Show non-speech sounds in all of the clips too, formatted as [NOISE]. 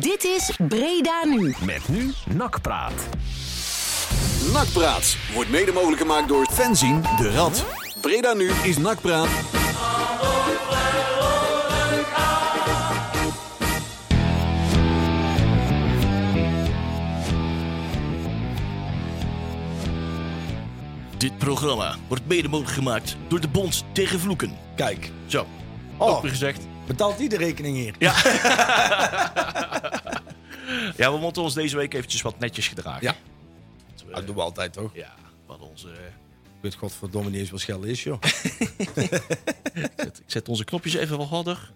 Dit is Breda Nu. Met nu Nakpraat. Nakpraat wordt mede mogelijk gemaakt door Fenzien de Rad. Breda nu is Nakpraat. Dit programma wordt mede mogelijk gemaakt door de Bond tegen Vloeken. Kijk, Zo, Oh. ook weer gezegd. Betaalt die de rekening hier? Ja. [LAUGHS] ja, we moeten ons deze week eventjes wat netjes gedragen. Ja. Want we- Dat doen we altijd toch? ja, hadden onze, Ik weet godverdomme niet eens wat schel is, joh. [LAUGHS] ik, zet, ik zet onze knopjes even wat harder.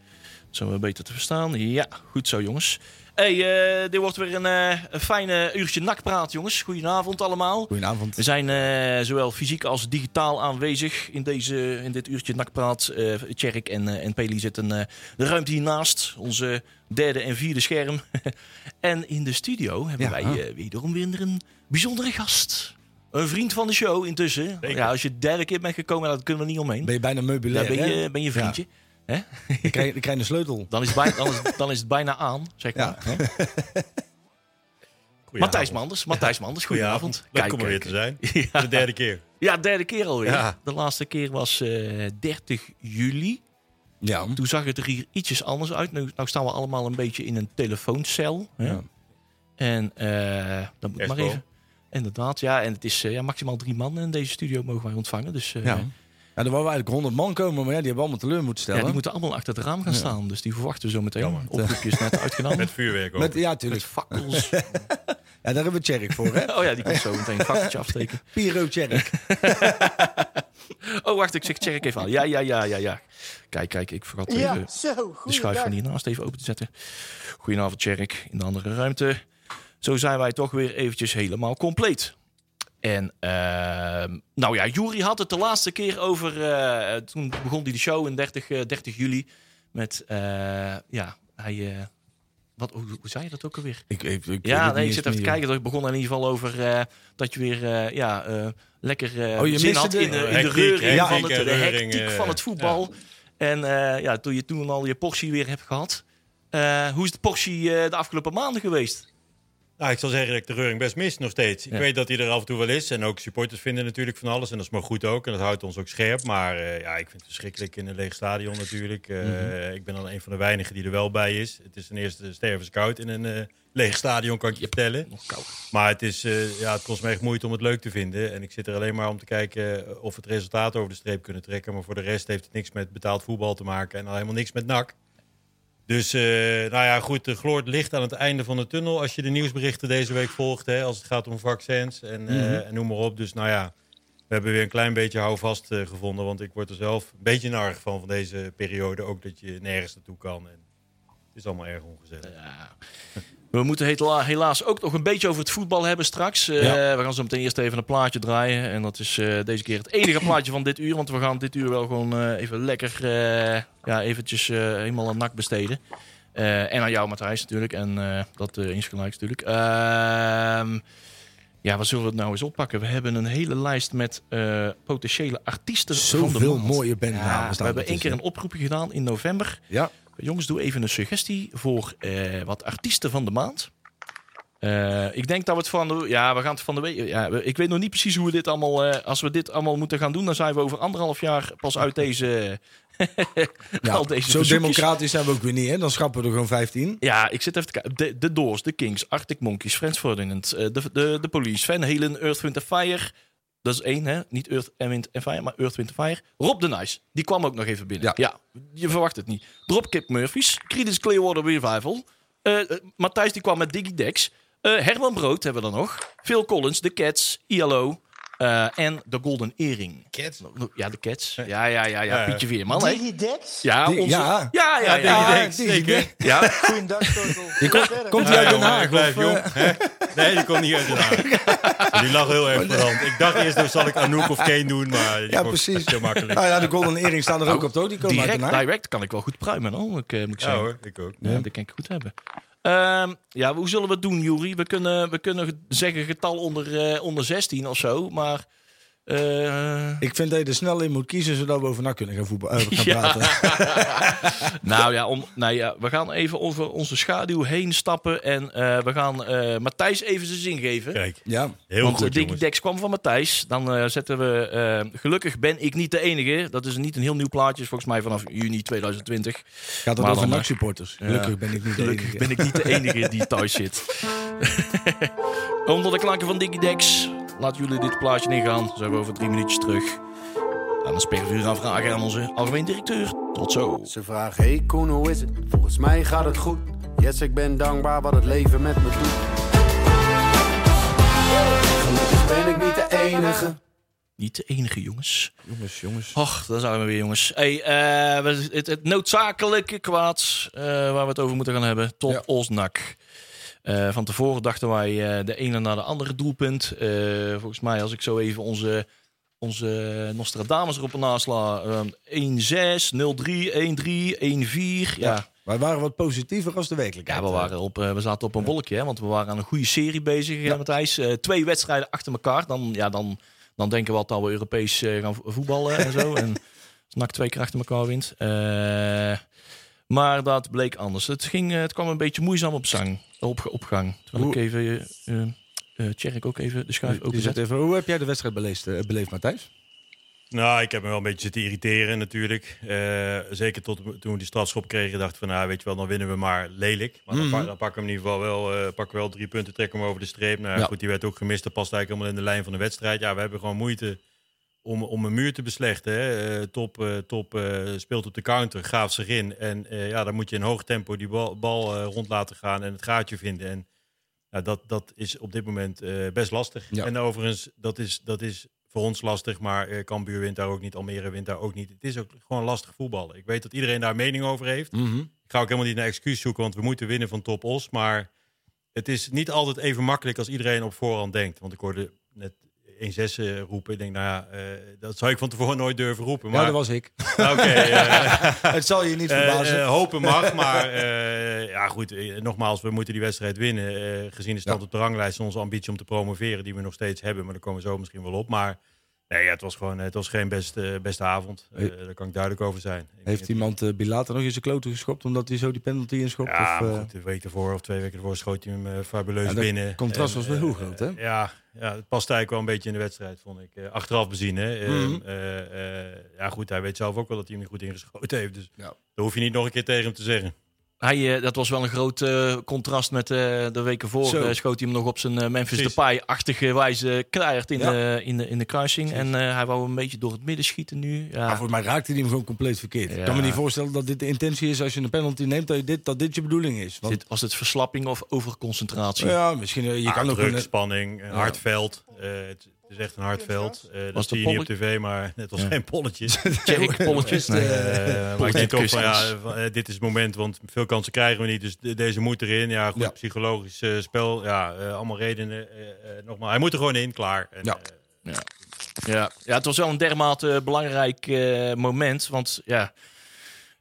Zo we beter te verstaan. Ja, goed zo jongens. Hey, eh, dit wordt weer een, eh, een fijne uurtje nakpraat jongens. Goedenavond allemaal. Goedenavond. We zijn eh, zowel fysiek als digitaal aanwezig in, deze, in dit uurtje nakpraat. Eh Tjerk en, eh, en Peli zitten eh, de ruimte hiernaast. Onze derde en vierde scherm. [LAUGHS] en in de studio hebben Ja. wij eh, wederom weer een bijzondere gast. Een vriend van de show intussen. Ja, als je de derde keer bent gekomen, dan kunnen we niet omheen. Ben je bijna meubilair, Dan ben je, ben je vriendje. Hè? Dan krijg, je- dan krijg je een sleutel. Dan, is het bijna, dan, is, dan is het bijna aan, zeg maar. Ja. Matthijs Manders. Matthijs Manders, goedenavond. Leuk om er weer te zijn. [LAUGHS] Voor de derde keer. Ja, derde keer alweer. Ja. De laatste keer was eh 30 juli. Ja. Toen zag het er hier ietsjes anders uit. Nu, nou staan we allemaal een beetje in een telefooncel. Hè? Ja. En eh dat moet maar even. Inderdaad, ja. En het is eh, ja, maximaal drie man in deze studio mogen wij ontvangen. Dus eh, Ja. Ja, er wou eigenlijk 100 man komen, maar ja, die hebben allemaal teleur moeten ja, stellen. die moeten allemaal achter het raam gaan staan. Dus die verwachten we zo meteen. Oproepjes net [LAUGHS] uitgenomen. Met vuurwerk ook. Met, ja, Met tuurlijk. fakkels. [LAUGHS] Ja, daar hebben we Tjerk voor, hè? [LAUGHS] Oh ja, die komt zo meteen een fakkeltje afsteken. Piro Tjerk. Oh, wacht, ik zeg check even aan. Ja, ja, ja, ja, ja. Kijk, kijk, ik vergat even de schuif van hiernaast even open te zetten. Goedenavond, Tjerk, in de andere ruimte. Zo zijn wij toch weer eventjes helemaal compleet. En, ehm, nou ja, Jury had het de laatste keer over... eh, toen begon hij de show in 30, eh, 30 juli met... eh, ja, hij... eh, wat, hoe, hoe zei je dat ook alweer? Ik, ik, Ja, nee, ik zit even te kijken. Het begon in ieder geval over eh, dat je weer eh, ja, eh, lekker eh Oh, je zin had de- in de, in de reuring ja. van het, de hectiek en reuring, hectiek eh, van het voetbal. En eh, ja, toen je toen al je portie weer hebt gehad. eh, hoe is de portie eh, de afgelopen maanden geweest? Nou, ik zal zeggen dat ik de reuring best mis nog steeds. Ik Ja. weet dat hij er af en toe wel is. En ook supporters vinden natuurlijk van alles. En dat is maar goed ook. En dat houdt ons ook scherp. Maar eh, ja, ik vind het verschrikkelijk in een leeg stadion natuurlijk. Eh, Mhm. Ik ben dan een van de weinigen die er wel bij is. Het is ten eerste stervenskoud in een eh, leeg stadion, kan ik je vertellen. Maar het, is, ja, het kost me echt moeite om het leuk te vinden. En ik zit er alleen maar om te kijken of we het resultaat over de streep kunnen trekken. Maar voor de rest heeft het niks met betaald voetbal te maken. En al helemaal niks met NAC. Dus, eh, nou ja, goed, er gloort licht aan het einde van de tunnel. Als je de nieuwsberichten deze week volgt, hè, als het gaat om vaccins en, eh, Mhm. en noem maar op. Dus nou ja, we hebben weer een klein beetje houvast eh, gevonden. Want ik word er zelf een beetje narig van, van deze periode. Ook dat je nergens naartoe kan. En het is allemaal erg ongezellig. Ja. We moeten hela- helaas ook nog een beetje over het voetbal hebben straks. Eh. We gaan zo meteen eerst even een plaatje draaien. En dat is eh, deze keer het enige [CLEARS THROAT] plaatje van dit uur. Want we gaan dit uur wel gewoon eh, even lekker ja, eventjes helemaal aan nak besteden. En aan jou, Matthijs, natuurlijk. En dat eh insgelijks natuurlijk. Ehm, ja, wat zullen we het nou eens oppakken? We hebben een hele lijst met potentiële artiesten van de Zoveel maand. mooie bandnamen Ja, staan we hebben één keer een oproepje gedaan in november. Ja. Jongens, doe even een suggestie voor eh, wat artiesten van de maand. Eh, ik denk dat we het van de... Ja, we gaan het van de week... Ja, ik weet nog niet precies hoe we dit allemaal... eh, als we dit allemaal moeten gaan doen, dan zijn we over anderhalf jaar pas uit deze... [LAUGHS] Ja, al deze zo verzoekjes. democratisch zijn we ook weer niet, hè? Dan schrappen we er gewoon 15. Ja, ik zit even te kijken. De, de Doors, de Kings, Arctic Monkeys, Friends Ferdinand, de, de, de Police, Van Halen, Earth, Wind Fire. Dat is één, hè? Niet Earth en Wind Fire, maar Earth, Wind Fire. Rob de Nice, die kwam ook nog even binnen. Ja. je verwacht het niet. Dropkick Murphys, Creedence Clearwater Revival. Eh, eh, Matthijs die kwam met Diggy Dex. Eh, Herman Brood hebben we dan nog. Phil Collins, The Cats, ILO eh, en de Golden Earring. Cats? Ja, de Cats. Ja, ja, ja, ja. Ja. Pietje Veerman, hè? Ja, Die- onze... ja. ja, ja, ja. Ja, ja. Zeker. Ja, [LAUGHS] Goeiedag, Tortel. Komt, hij Ja, uit Den Haag? ik blijf jong. eh, hè? Nee, die komt niet uit Den Haag. Die lag heel erg hand. Ik dacht eerst, dan zal ik Anouk of Kane doen, maar Ja, precies. Heel makkelijk. Nou ja, de Golden Earring staan er ook op, toch? Die komen uit Den direct, Haag. direct kan ik wel goed pruimen, hoor. Ik, eh, moet ik Ja zeggen. hoor, ik ook. Ja, dat kan ik goed hebben. Ehm, ja, hoe zullen we het doen, Jury? We kunnen, we kunnen zeggen getal onder, eh, onder 16 of zo, maar Uh, ik vind dat je er snel in moet kiezen zodat we over NAC kunnen gaan, voetbal, uh, gaan praten. [LAUGHS] nou ja, om, nou ja, we gaan even over onze schaduw heen stappen en uh, we gaan Matthijs even zijn zin geven. Kijk, ja. heel Want goed Diggy Dex kwam van Matthijs. Dan zetten we, gelukkig ben ik niet de enige. Dat is niet een heel nieuw plaatje, volgens mij vanaf juni 2020. Gaat het over NAC supporters? Gelukkig ben ik niet de enige. ben ik niet de enige die thuis zit. [LAUGHS] [LAUGHS] Onder de klanken van Diggy Dex Laten jullie dit plaatje ingaan. Dan zijn we over drie minuutjes terug. Aan een spervuur aan vragen aan onze algemeen directeur. Tot zo. Ze vragen, hey Koen, hoe is het? Volgens mij gaat het goed. Yes, ik ben dankbaar wat het leven met me doet. Gelukkig ben ik niet de enige. Niet de enige, jongens. Jongens, jongens. Och, daar zijn we weer, jongens. Hey, uh, het, het, noodzakelijke kwaad uh, waar we het over moeten gaan hebben. Tot ja. Osnak. Uh, van tevoren dachten wij uh, de ene naar de andere doelpunt. Uh, volgens mij, als ik zo even onze, onze Nostradamus erop nasla. 1-6, 0-3, 1-3, 1-4. Ja. Wij waren wat positiever als de werkelijkheid. Ja, we, waren op, we zaten op een wolkje, hè, want we waren aan een goede serie bezig, ja. Matthijs. twee wedstrijden achter elkaar. Dan, ja, dan, dan denken we al dat we Europees gaan voetballen en zo. [LAUGHS] en NAC twee keer achter elkaar wint. Maar dat bleek anders. Het, ging, het kwam een beetje moeizaam op zang op, opgang. Terwijl ik even, uh, uh, Tjerk ook even de schuif openzet. Even, hoe heb jij de wedstrijd beleefd, uh, beleefd Matthijs? Nou, ik heb me wel een beetje zitten irriteren natuurlijk. Uh, zeker tot toen we die strafschop kregen, dacht van, nou, weet je wel, dan winnen we maar lelijk. Maar dan, mm -hmm. dan pakken we in ieder geval wel, uh, pakken wel drie punten, trekken we over de streep. Nou ja. goed, die werd ook gemist. Dat past eigenlijk helemaal in de lijn van de wedstrijd. Ja, we hebben gewoon moeite om, om een muur te beslechten. Hè. Uh, top uh, top uh, speelt op de counter, gaat zich in. En ja, dan moet je in hoog tempo die bal, bal rond laten gaan en het gaatje vinden. En dat, dat is op dit moment best lastig. Ja. En overigens, dat is, dat is voor ons lastig, maar Cambuur wint daar ook niet, Almere wint daar ook niet. Het is ook gewoon lastig voetballen. Ik weet dat iedereen daar mening over heeft. Mm -hmm. Ik ga ook helemaal niet naar excuus zoeken, want we moeten winnen van Top Os. Maar het is niet altijd even makkelijk als iedereen op voorhand denkt. Want ik hoorde net 1-6 roepen. Ik denk, nou ja, uh, dat zou ik van tevoren nooit durven roepen. Maar... Ja, dat was ik. [LAUGHS] Oké. Okay, uh, [LAUGHS] het zal je niet verbazen. Hopen mag, [LAUGHS] maar ja goed, nogmaals, we moeten die wedstrijd winnen. gezien de stand ja. op de ranglijst onze ambitie om te promoveren, die we nog steeds hebben. Maar daar komen we zo misschien wel op. Maar nee, ja, het was gewoon, het was geen beste, beste avond. daar kan ik duidelijk over zijn. Heeft iemand uh, Bilater nog in zijn kloten geschopt omdat hij zo die penalty inschopt? Ja, of, uh... goed, een week ervoor of twee weken ervoor schoot hij hem fabuleus ja, binnen. Het contrast en, was wel heel groot, hè? Ja, ja, het past eigenlijk wel een beetje in de wedstrijd, vond ik. Achteraf bezien, hè. Mm -hmm. uh, uh, ja, goed, hij weet zelf ook wel dat hij hem niet goed ingeschoten heeft. Dus ja. dat hoef je niet nog een keer tegen hem te zeggen. Hij, dat was wel een groot contrast met de weken voor. schoot hij hem nog op zijn Memphis Depay-achtige wijze keihard in, ja. de, in, de, in de kruising. Precies. En hij wou een beetje door het midden schieten nu. Ja. Maar voor mij raakte hij hem gewoon compleet verkeerd. Ik kan me niet voorstellen dat dit de intentie is als je een penalty neemt, dat, je dit, dat dit je bedoeling is. Want... Dit, was het verslapping of overconcentratie? Ja, misschien. Je kan ook een spanning, een hard veld. Uh, het is echt een hard veld. Uh, dat zie je niet op tv, maar was ja. geen polletjes. [LAUGHS] Check polletjes. Nee. Uh, [LAUGHS] maar ik denk toch van ja, van, dit is het moment, want veel kansen krijgen we niet. Dus de, deze moet erin. Ja, goed, ja. psychologisch spel. Ja, allemaal redenen. nogmaals, hij moet er gewoon in, klaar. En, ja. ja. Ja. ja, het was wel een dermate belangrijk moment. Want ja,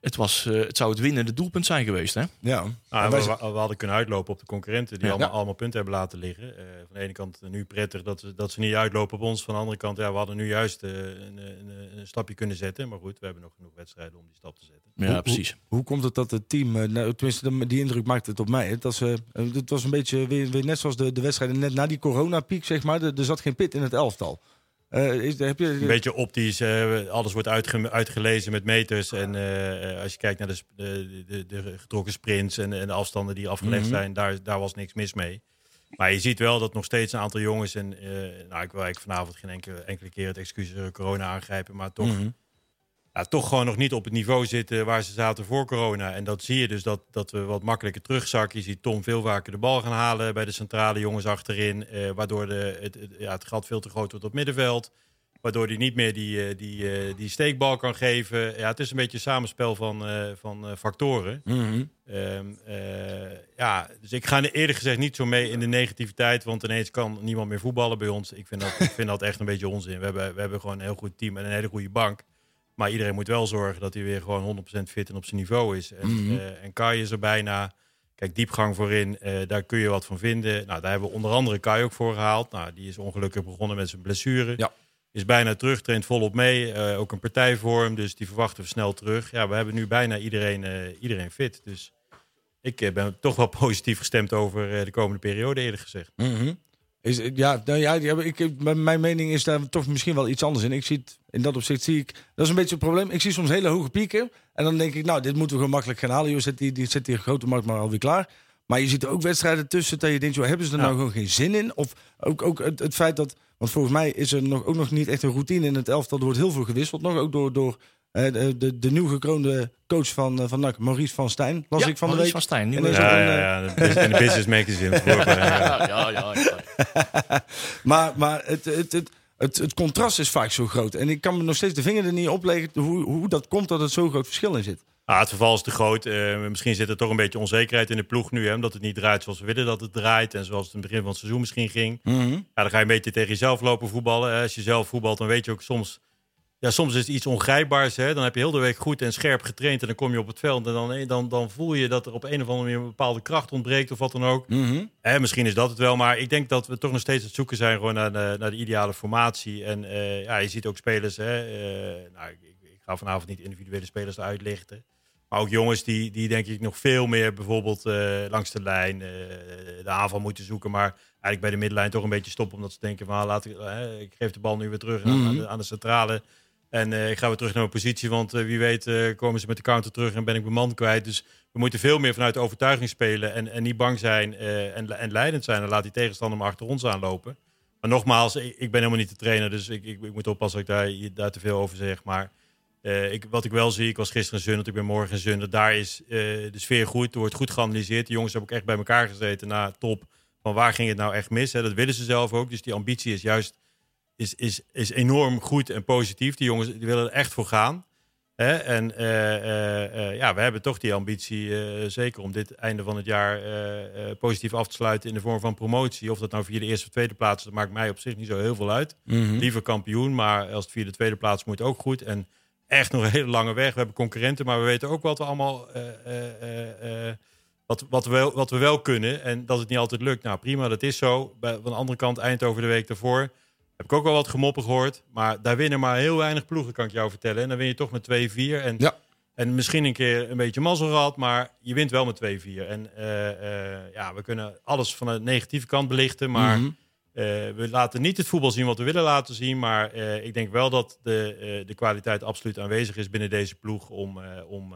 het, was, uh, het zou het winnende doelpunt zijn geweest. Hè? Ja. Nou, we, we, we, hadden kunnen uitlopen op de concurrenten die ja. allemaal, allemaal punten hebben laten liggen. Uh, van de ene kant nu prettig dat, ze, dat ze niet uitlopen op ons. Van de andere kant, ja, we hadden nu juist uh, een, een, een, stapje kunnen zetten. Maar goed, we hebben nog genoeg wedstrijden om die stap te zetten. Ja, hoe, precies. Hoe, hoe, komt het dat het team, nou, tenminste die indruk maakte het op mij. Dat ze, het was een beetje weer, weer net zoals de, de wedstrijden net na die coronapiek, zeg maar. Er, er zat geen pit in het elftal. Uh, is, heb je... Een beetje optisch. Uh, alles wordt uitge uitgelezen met meters. En uh, als je kijkt naar de, de, de, getrokken sprints en, en, de afstanden die afgelegd mm -hmm. zijn, daar, daar was niks mis mee. Maar je ziet wel dat nog steeds een aantal jongens. En nou, ik wil eigenlijk vanavond geen enkele, enkele keer het excuus corona aangrijpen. Maar toch, mm -hmm. Ja, toch gewoon nog niet op het niveau zitten waar ze zaten voor corona. En dat zie je dus dat, dat we wat makkelijker terugzakken. Je ziet Tom veel vaker de bal gaan halen bij de centrale jongens achterin. Uh, waardoor de, het, het, ja, het gat veel te groot wordt op middenveld. Waardoor hij niet meer die, die, uh, die steekbal kan geven. Ja, het is een beetje een samenspel van, uh, van factoren. Mm -hmm. um, ja, dus ik ga eerlijk gezegd niet zo mee in de negativiteit. Want ineens kan niemand meer voetballen bij ons. Ik vind dat, ik vind dat echt een beetje onzin. We hebben, we hebben gewoon een heel goed team en een hele goede bank. Maar iedereen moet wel zorgen dat hij weer gewoon 100% fit en op zijn niveau is. En, Mhm. mm -hmm. uh, en Kai is er bijna. Kijk, diepgang voorin, uh, daar kun je wat van vinden. Nou, daar hebben we onder andere Kai ook voor gehaald. Nou, die is ongelukkig begonnen met zijn blessure. Ja. is bijna terug, traint volop mee. ook een partijvorm, dus die verwachten we snel terug. Ja, we hebben nu bijna iedereen, iedereen fit. Dus ik ben toch wel [LAUGHS] positief gestemd over de komende periode, eerlijk gezegd. Mm is, ja, nou ja, ik, mijn mening is daar toch misschien wel iets anders in. Ik zie het, in dat opzicht zie ik, dat is een beetje het probleem. Ik zie soms hele hoge pieken. En dan denk ik, nou, dit moeten we gewoon makkelijk gaan halen. Je zet die, die, zet die grote markt maar alweer klaar. Maar je ziet er ook wedstrijden tussen dat je denkt, joh, hebben ze er nou gewoon geen zin in? Of ook, ook het, het, feit dat, want volgens mij is er nog, ook nog niet echt een routine in het elftal. Er wordt heel veel gewisseld nog, ook door, door de, de, de nieuw gekroonde coach van, eh, van NAC, Maurice van Stijn, las ik van Maurice de van Stijn. Nu [LAUGHS] [LAUGHS] ja, ja, ja, de business magazine. ja, ja, [LAUGHS] ja, maar maar het, het, het, het, het contrast is vaak zo groot. En ik kan me nog steeds de vinger er niet opleggen hoe, hoe dat komt dat het zo groot verschil in zit. Ah, het verval is te groot. Uh, misschien zit er toch een beetje onzekerheid in de ploeg nu. Hè, omdat het niet draait zoals we willen dat het draait. En zoals het in het begin van het seizoen misschien ging. Mm ja, dan ga je een beetje tegen jezelf lopen voetballen. Als je zelf voetbalt, dan weet je ook soms ja, soms is het iets ongrijpbaars. Hè? Dan heb je heel de week goed en scherp getraind. En dan kom je op het veld. En dan, dan, dan voel je dat er op een of andere manier een bepaalde kracht ontbreekt. Of wat dan ook. Mm misschien is dat het wel. Maar ik denk dat we toch nog steeds het zoeken zijn gewoon naar, de, naar de ideale formatie. En uh, ja, je ziet ook spelers. Hè? Uh, nou, ik, ik, ga vanavond niet individuele spelers eruit lichten. Maar ook jongens die, die denk ik nog veel meer bijvoorbeeld uh, langs de lijn de aanval moeten zoeken. Maar eigenlijk bij de middenlijn toch een beetje stoppen. Omdat ze denken van ah, laat ik, ik geef de bal nu weer terug aan, mhm. de, aan de centrale. En uh, ik ga weer terug naar mijn positie, want uh, wie weet uh, komen ze met de counter terug en ben ik mijn man kwijt. Dus we moeten veel meer vanuit de overtuiging spelen en, en niet bang zijn en, en leidend zijn. En laat die tegenstander maar achter ons aanlopen. Maar nogmaals, ik, ben helemaal niet de trainer, dus ik, ik, ik moet oppassen dat ik daar, daar te veel over zeg. Maar ik, wat ik wel zie, ik was gisteren in Zundert, ik ben morgen in. Daar is de sfeer goed, er wordt goed geanalyseerd. De jongens hebben ook echt bij elkaar gezeten na top. Van waar ging het nou echt mis? Hè? Dat willen ze zelf ook. Dus die ambitie is juist is, is, is enorm goed en positief. Die jongens die willen er echt voor gaan. Hè? En eh, eh, eh, ja, we hebben toch die ambitie, zeker om dit einde van het jaar positief af te sluiten in de vorm van promotie. Of dat nou via de eerste of tweede plaats, dat maakt mij op zich niet zo heel veel uit. Mhm. Liever kampioen, maar als het via de tweede plaats moet ook goed. En echt nog een hele lange weg. We hebben concurrenten, maar we weten ook wat we allemaal. wat, wat, we wel, wat we wel kunnen en dat het niet altijd lukt. Nou prima, dat is zo. Van de andere kant, Eindhoven de week daarvoor heb ik ook wel wat gemoppen gehoord. Maar daar winnen maar heel weinig ploegen, kan ik jou vertellen. En dan win je toch met 2-4. En, ja. en misschien een keer een beetje mazzel gehad, maar je wint wel met 2-4. En uh, uh, ja, we kunnen alles van de negatieve kant belichten. Maar mm -hmm. uh, we laten niet het voetbal zien wat we willen laten zien. Maar ik denk wel dat de, de kwaliteit absoluut aanwezig is binnen deze ploeg om, om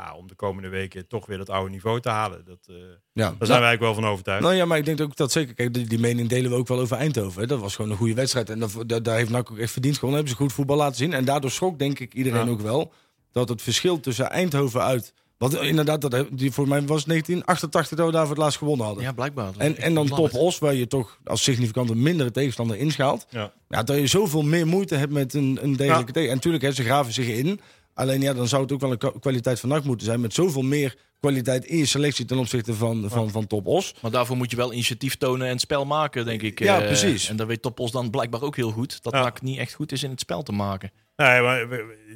ja, om de komende weken toch weer dat oude niveau te halen. Dat, uh, ja. Daar zijn wij eigenlijk wel van overtuigd. Nou ja, maar ik denk ook dat zeker. Kijk, die, die mening delen we ook wel over Eindhoven. Hè. Dat was gewoon een goede wedstrijd. En dat, daar heeft NAC ook echt verdiend gewonnen. Hebben ze goed voetbal laten zien. En daardoor schrok denk ik iedereen ook wel dat het verschil tussen Eindhoven uit. Want inderdaad, dat, die, voor mij was 1988 dat we daar voor het laatst gewonnen hadden. Ja, blijkbaar. En, en dan top Os, waar je toch als significant een mindere tegenstander inschaalt. Ja. ja. dat je zoveel meer moeite hebt met een, een degelijke tegen. En natuurlijk, hè, ze graven zich in. Alleen ja, dan zou het ook wel een kwaliteit van nacht moeten zijn. Met zoveel meer kwaliteit in je selectie ten opzichte van, van, van Top Os. Maar daarvoor moet je wel initiatief tonen en spel maken, denk ik. Ja, precies. En dan weet Top Os dan blijkbaar ook heel goed. Dat ja. niet echt goed is in het spel te maken. Nee, maar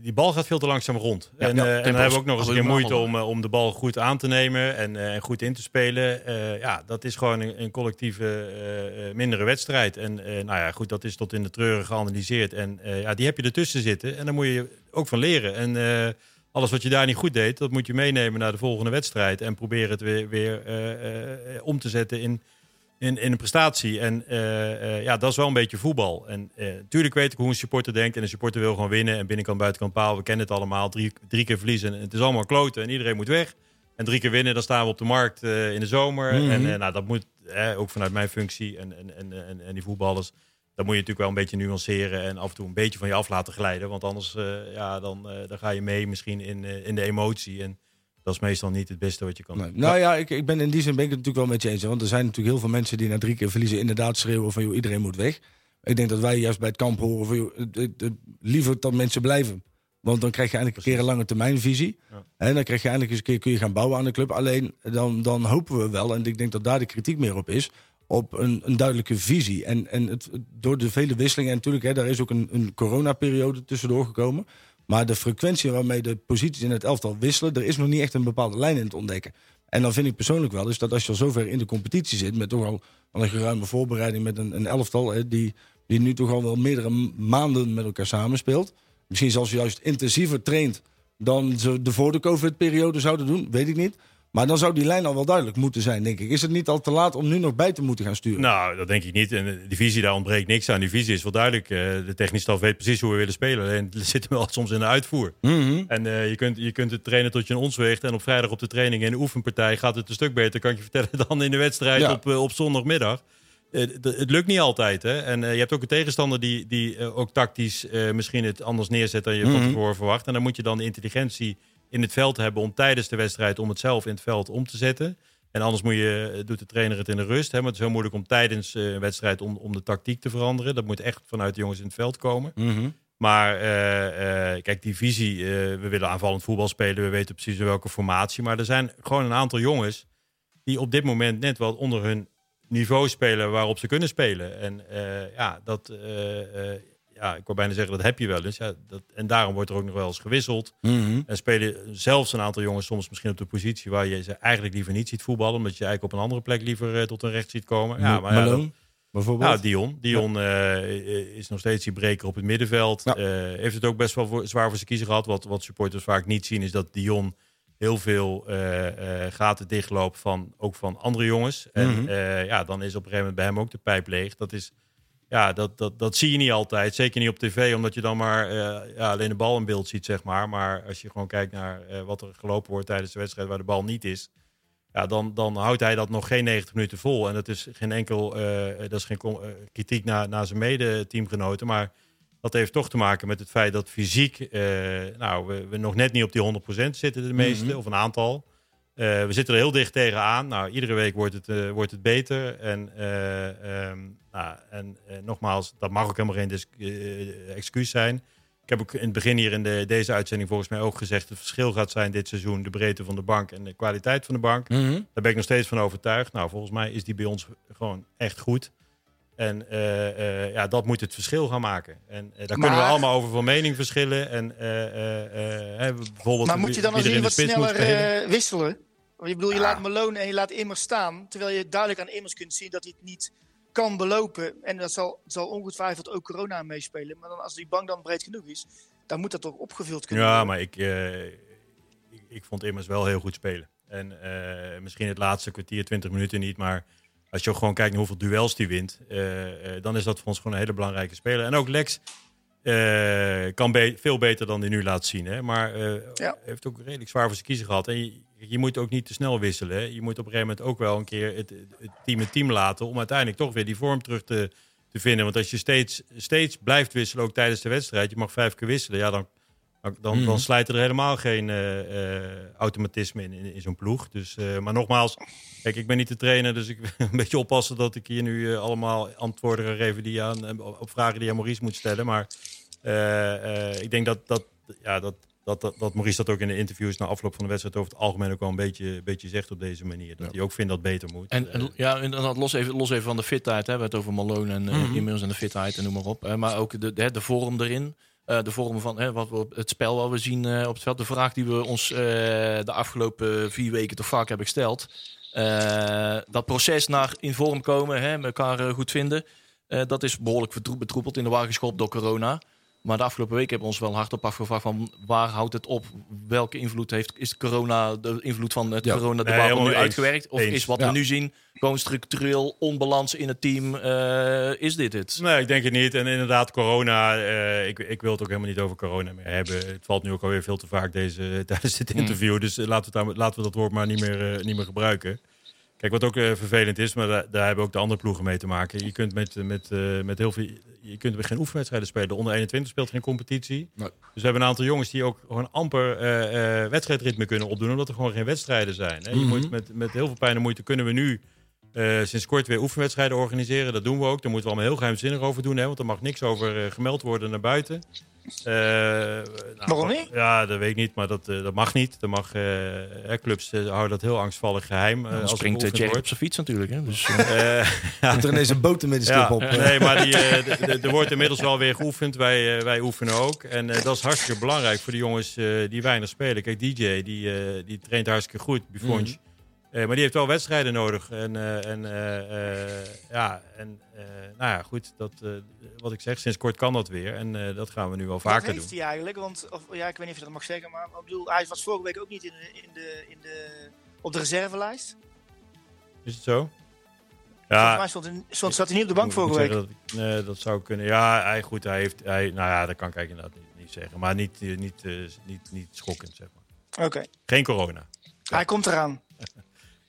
die bal gaat veel te langzaam rond. Ja, en, ja, uh, en dan hebben we ook nog eens een keer moeite om, uh, om de bal goed aan te nemen en uh, goed in te spelen. ja, dat is gewoon een, een collectieve mindere wedstrijd. En nou ja, goed, dat is tot in de treuren geanalyseerd. En ja, die heb je ertussen zitten. En daar moet je ook van leren. En alles wat je daar niet goed deed, dat moet je meenemen naar de volgende wedstrijd. En proberen het weer, weer om te zetten in in, in een prestatie. En uh, uh, ja, dat is wel een beetje voetbal. En natuurlijk uh, weet ik hoe een supporter denkt. En een supporter wil gewoon winnen. En binnenkant, buitenkant paal. We kennen het allemaal. Drie, drie keer verliezen. En het is allemaal kloten. En iedereen moet weg. En drie keer winnen, dan staan we op de markt in de zomer. Mm -hmm. En nou, dat moet ook vanuit mijn functie en, en, en, en, die voetballers. Dat moet je natuurlijk wel een beetje nuanceren. En af en toe een beetje van je af laten glijden. Want anders ja, dan, dan ga je mee misschien in, in de emotie. En dat is meestal niet het beste wat je kan doen. Nou ja, ik, ik ben in die zin ben ik het natuurlijk wel met je eens. Want er zijn natuurlijk heel veel mensen die na drie keer verliezen inderdaad schreeuwen van joh, iedereen moet weg. Ik denk dat wij juist bij het kamp horen van joh, het, het, het, liever dat mensen blijven. Want dan krijg je eindelijk een keer een lange termijnvisie. Ja. En dan krijg je eindelijk eens een keer kun je gaan bouwen aan de club. Alleen dan, dan hopen we wel, en ik denk dat daar de kritiek meer op is, op een, een duidelijke visie. En, en het, door de vele wisselingen, en natuurlijk, hè, daar is ook een, een coronaperiode tussendoor gekomen. Maar de frequentie waarmee de posities in het elftal wisselen, er is nog niet echt een bepaalde lijn in te ontdekken. En dan vind ik persoonlijk wel dus dat als je al zover in de competitie zit, met toch al, een geruime voorbereiding met een, een elftal hè, die die nu toch al wel meerdere maanden met elkaar samenspeelt. Misschien zelfs juist intensiever traint dan ze de voor de COVID-periode zouden doen, weet ik niet. Maar dan zou die lijn al wel duidelijk moeten zijn, denk ik. Is het niet al te laat om nu nog bij te moeten gaan sturen? Nou, dat denk ik niet. En de visie, daar ontbreekt niks aan. Die visie is wel duidelijk. Eh, de technische staf weet precies hoe we willen spelen. En [LAUGHS] zitten we al soms in de uitvoer. Mhm. En uh, je, kunt, je kunt het trainen tot je een ons weegt. En op vrijdag op de training in de oefenpartij gaat het een stuk beter, kan ik je [LAUGHS] vertellen, dan in de wedstrijd Ja. op, uh, op zondagmiddag. Uh, het lukt niet altijd. Hè? En uh, je hebt ook een tegenstander die, die ook tactisch misschien het anders neerzet dan je Mhm. van tevoren verwacht. En dan moet je dan de intelligentie in het veld hebben om tijdens de wedstrijd om het zelf in het veld om te zetten. En anders moet je, doet de trainer het in de rust. Hè? Maar het is heel moeilijk om tijdens een wedstrijd om, om de tactiek te veranderen. Dat moet echt vanuit de jongens in het veld komen. Mhm. Maar uh, uh, kijk, die visie, uh, we willen aanvallend voetbal spelen. We weten precies welke formatie. Maar er zijn gewoon een aantal jongens die op dit moment net wat onder hun niveau spelen waarop ze kunnen spelen. En ja, dat, ja, ik wou bijna zeggen, dat heb je wel eens. Ja, dat, en daarom wordt er ook nog wel eens gewisseld. Mhm. En spelen zelfs een aantal jongens soms misschien op de positie waar je ze eigenlijk liever niet ziet voetballen. Omdat je eigenlijk op een andere plek liever tot een recht ziet komen. Ja, maar ja, dat, bijvoorbeeld? ja, Dion. Dion ja. Uh, is nog steeds die breker op het middenveld. Ja. Uh, heeft het ook best wel voor, zwaar voor zijn kiezer gehad. Wat, wat supporters vaak niet zien is dat Dion heel veel gaten dichtloopt van, ook van andere jongens. En Mhm. ja, dan is op een gegeven moment bij hem ook de pijp leeg. Dat is... Ja, dat, dat, dat zie je niet altijd. Zeker niet op tv, omdat je dan maar ja, alleen de bal in beeld ziet, zeg maar. Maar als je gewoon kijkt naar wat er gelopen wordt tijdens de wedstrijd waar de bal niet is, ja, dan, dan houdt hij dat nog geen 90 minuten vol. En dat is geen enkel uh, dat is geen kritiek naar, naar zijn mede-teamgenoten. Maar dat heeft toch te maken met het feit dat fysiek, nou, we, we, nog net niet op die 100% zitten, de meeste, mm-hmm. of een aantal. we zitten er heel dicht tegenaan. Nou, iedere week wordt het, wordt het beter. En, um, nou, en nogmaals, dat mag ook helemaal geen excuus zijn. Ik heb ook in het begin hier in de, deze uitzending volgens mij ook gezegd... het verschil gaat zijn dit seizoen de breedte van de bank en de kwaliteit van de bank. Mhm. Daar ben ik nog steeds van overtuigd. Nou, volgens mij is die bij ons gewoon echt goed. En uh, uh, ja, dat moet het verschil gaan maken. En uh, daar maar... kunnen we allemaal over van mening verschillen. En, bijvoorbeeld maar moet je dan als je wat sneller wisselen? Want je bedoel, je ja. laat Malone en je laat Immers staan... terwijl je duidelijk aan Immers kunt zien dat hij het niet kan belopen. En dat zal, zal ongetwijfeld ook corona meespelen. Maar dan, als die bank dan breed genoeg is, dan moet dat toch opgevuld kunnen ja, worden. Ja, maar ik, uh, ik, ik, vond immers wel heel goed spelen. En uh, misschien het laatste kwartier, 20 minuten niet. Maar als je gewoon kijkt naar hoeveel duels die wint, uh, dan is dat voor ons gewoon een hele belangrijke speler. En ook Lex kan be veel beter dan hij nu laat zien. Hè? Maar ja. heeft ook redelijk zwaar voor zijn kiezer gehad. En je, je moet ook niet te snel wisselen. Hè? Je moet op een gegeven moment ook wel een keer het, het team het team laten... om uiteindelijk toch weer die vorm terug te, te vinden. Want als je steeds, steeds blijft wisselen, ook tijdens de wedstrijd... je mag vijf keer wisselen, ja, dan, dan, Mhm. dan slijt er helemaal geen uh, uh, automatisme in, in, in zo'n ploeg. Dus, uh, maar nogmaals, kijk, ik ben niet de trainer... dus ik [LAUGHS] wil een beetje oppassen dat ik hier nu allemaal antwoorden ga geven... Die aan, op vragen die aan Maurice moet stellen. Maar ik denk dat... dat, ja, dat dat, dat, dat Maurice dat ook in de interviews na afloop van de wedstrijd over het algemeen ook wel een beetje, beetje zegt op deze manier. Dat ja. hij ook vindt dat beter moet. En, en ja, inderdaad, los even, los even van de fitheid. Hè. We hebben het over Malone en mm -hmm. inmiddels en de fitheid en noem maar op. Maar ook de, de, de vorm erin. Uh, de vorm van hè, wat we het spel wat we zien uh, op het veld. De vraag die we ons de afgelopen vier weken toch vaak hebben gesteld. dat proces naar in vorm komen, hè, elkaar goed vinden. dat is behoorlijk betroepeld in de wagen geschopt door corona. Maar de afgelopen week hebben we ons wel hardop afgevraagd van waar houdt het op? Welke invloed heeft is corona, de invloed van het ja. corona debat nee, nu eens. uitgewerkt? Of eens. is wat ja. we nu zien gewoon structureel onbalans in het team? Uh, is dit het? Nee, ik denk het niet. En inderdaad, corona, uh, ik, ik wil het ook helemaal niet over corona meer hebben. Het valt nu ook alweer veel te vaak deze, [LAUGHS] tijdens dit interview. Mm. Dus laten we, daar, laten we dat woord maar niet meer, uh, niet meer gebruiken. Kijk, wat ook uh, vervelend is, maar daar, daar, hebben ook de andere ploegen mee te maken. Je kunt met, met, uh, met heel veel. Je kunt geen oefenwedstrijden spelen. De onder 21 speelt geen competitie. Nee. Dus we hebben een aantal jongens die ook gewoon amper wedstrijdritme kunnen opdoen, omdat er gewoon geen wedstrijden zijn. Hè. Je Mhm. moet met, met heel veel pijn en moeite kunnen we nu sinds kort weer oefenwedstrijden organiseren. Dat doen we ook. Daar moeten we allemaal heel geheimzinnig over doen, hè, want er mag niks over gemeld worden naar buiten. Uh, nou, Waarom niet? Ja, dat weet ik niet, maar dat, uh, dat mag niet. Dat mag, uh, clubs houden dat heel angstvallig geheim. Ja, als springt het Jerry op zijn fiets natuurlijk. Hè? Dus, [LAUGHS] er ineens een boot met de stip ja, op. Nee, maar die, er wordt inmiddels wel weer geoefend. Wij, wij oefenen ook. En dat is hartstikke belangrijk voor de jongens die weinig spelen. Kijk, DJ, die, die traint hartstikke goed. Buffon. Mm. Maar die heeft wel wedstrijden nodig. En, en ja, en nou ja, goed, dat, wat ik zeg, sinds kort kan dat weer. En dat gaan we nu wel vaker doen. Wat heeft hij eigenlijk? Want, of, ja, ik weet niet of je dat mag zeggen, maar ik bedoel, hij was vorige week ook niet in de, in de, in de, op de reservelijst. Is het zo? Ja, stond, stond, zat hij niet op de bank vorige week. Dat, nee, dat zou kunnen. Ja, hij, goed, hij heeft, hij, nou ja, dat kan ik inderdaad niet, niet zeggen. Maar niet, niet, niet, niet, niet schokkend, zeg maar. Oké. Geen corona. Hij komt eraan. [LAUGHS]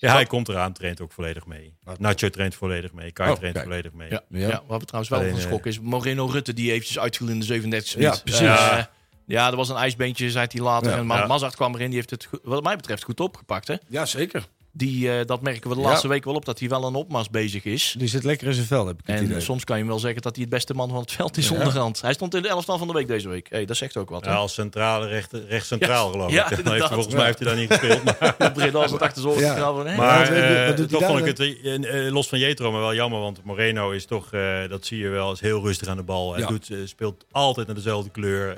Ja, hij komt eraan, traint ook volledig mee. Nacho traint volledig mee, Kai oh, traint volledig mee. Ja, ja. wat we trouwens wel Alleen, van schok is, Moreno Rutte die eventjes uitviel in de 37 e Ja, precies. Uh, ja, er was een ijsbeentje, zei hij later. en Mazart kwam erin, die heeft het wat mij betreft goed opgepakt. Hè? Ja, zeker. Die, uh, dat merken we de laatste week wel op, dat hij wel een opmars bezig is. Die zit lekker in zijn vel, heb ik het En idee. soms kan je wel zeggen dat hij het beste man van het veld is ja. onderhand. Hij stond in de elftal van de week deze week. Hey, dat zegt ook wat. Ja, als centrale, recht, recht centraal geloof ik. [LAUGHS] Ja, heeft, volgens mij heeft hij daar niet gespeeld. Maar [LAUGHS] Breda als het achterzorg. Ja. Nee. Maar uh, toch vond ik het, uh, los van Jetro, maar wel jammer. Want Moreno is toch, dat zie je wel, is heel rustig aan de bal. Hij doet, speelt altijd naar dezelfde kleur.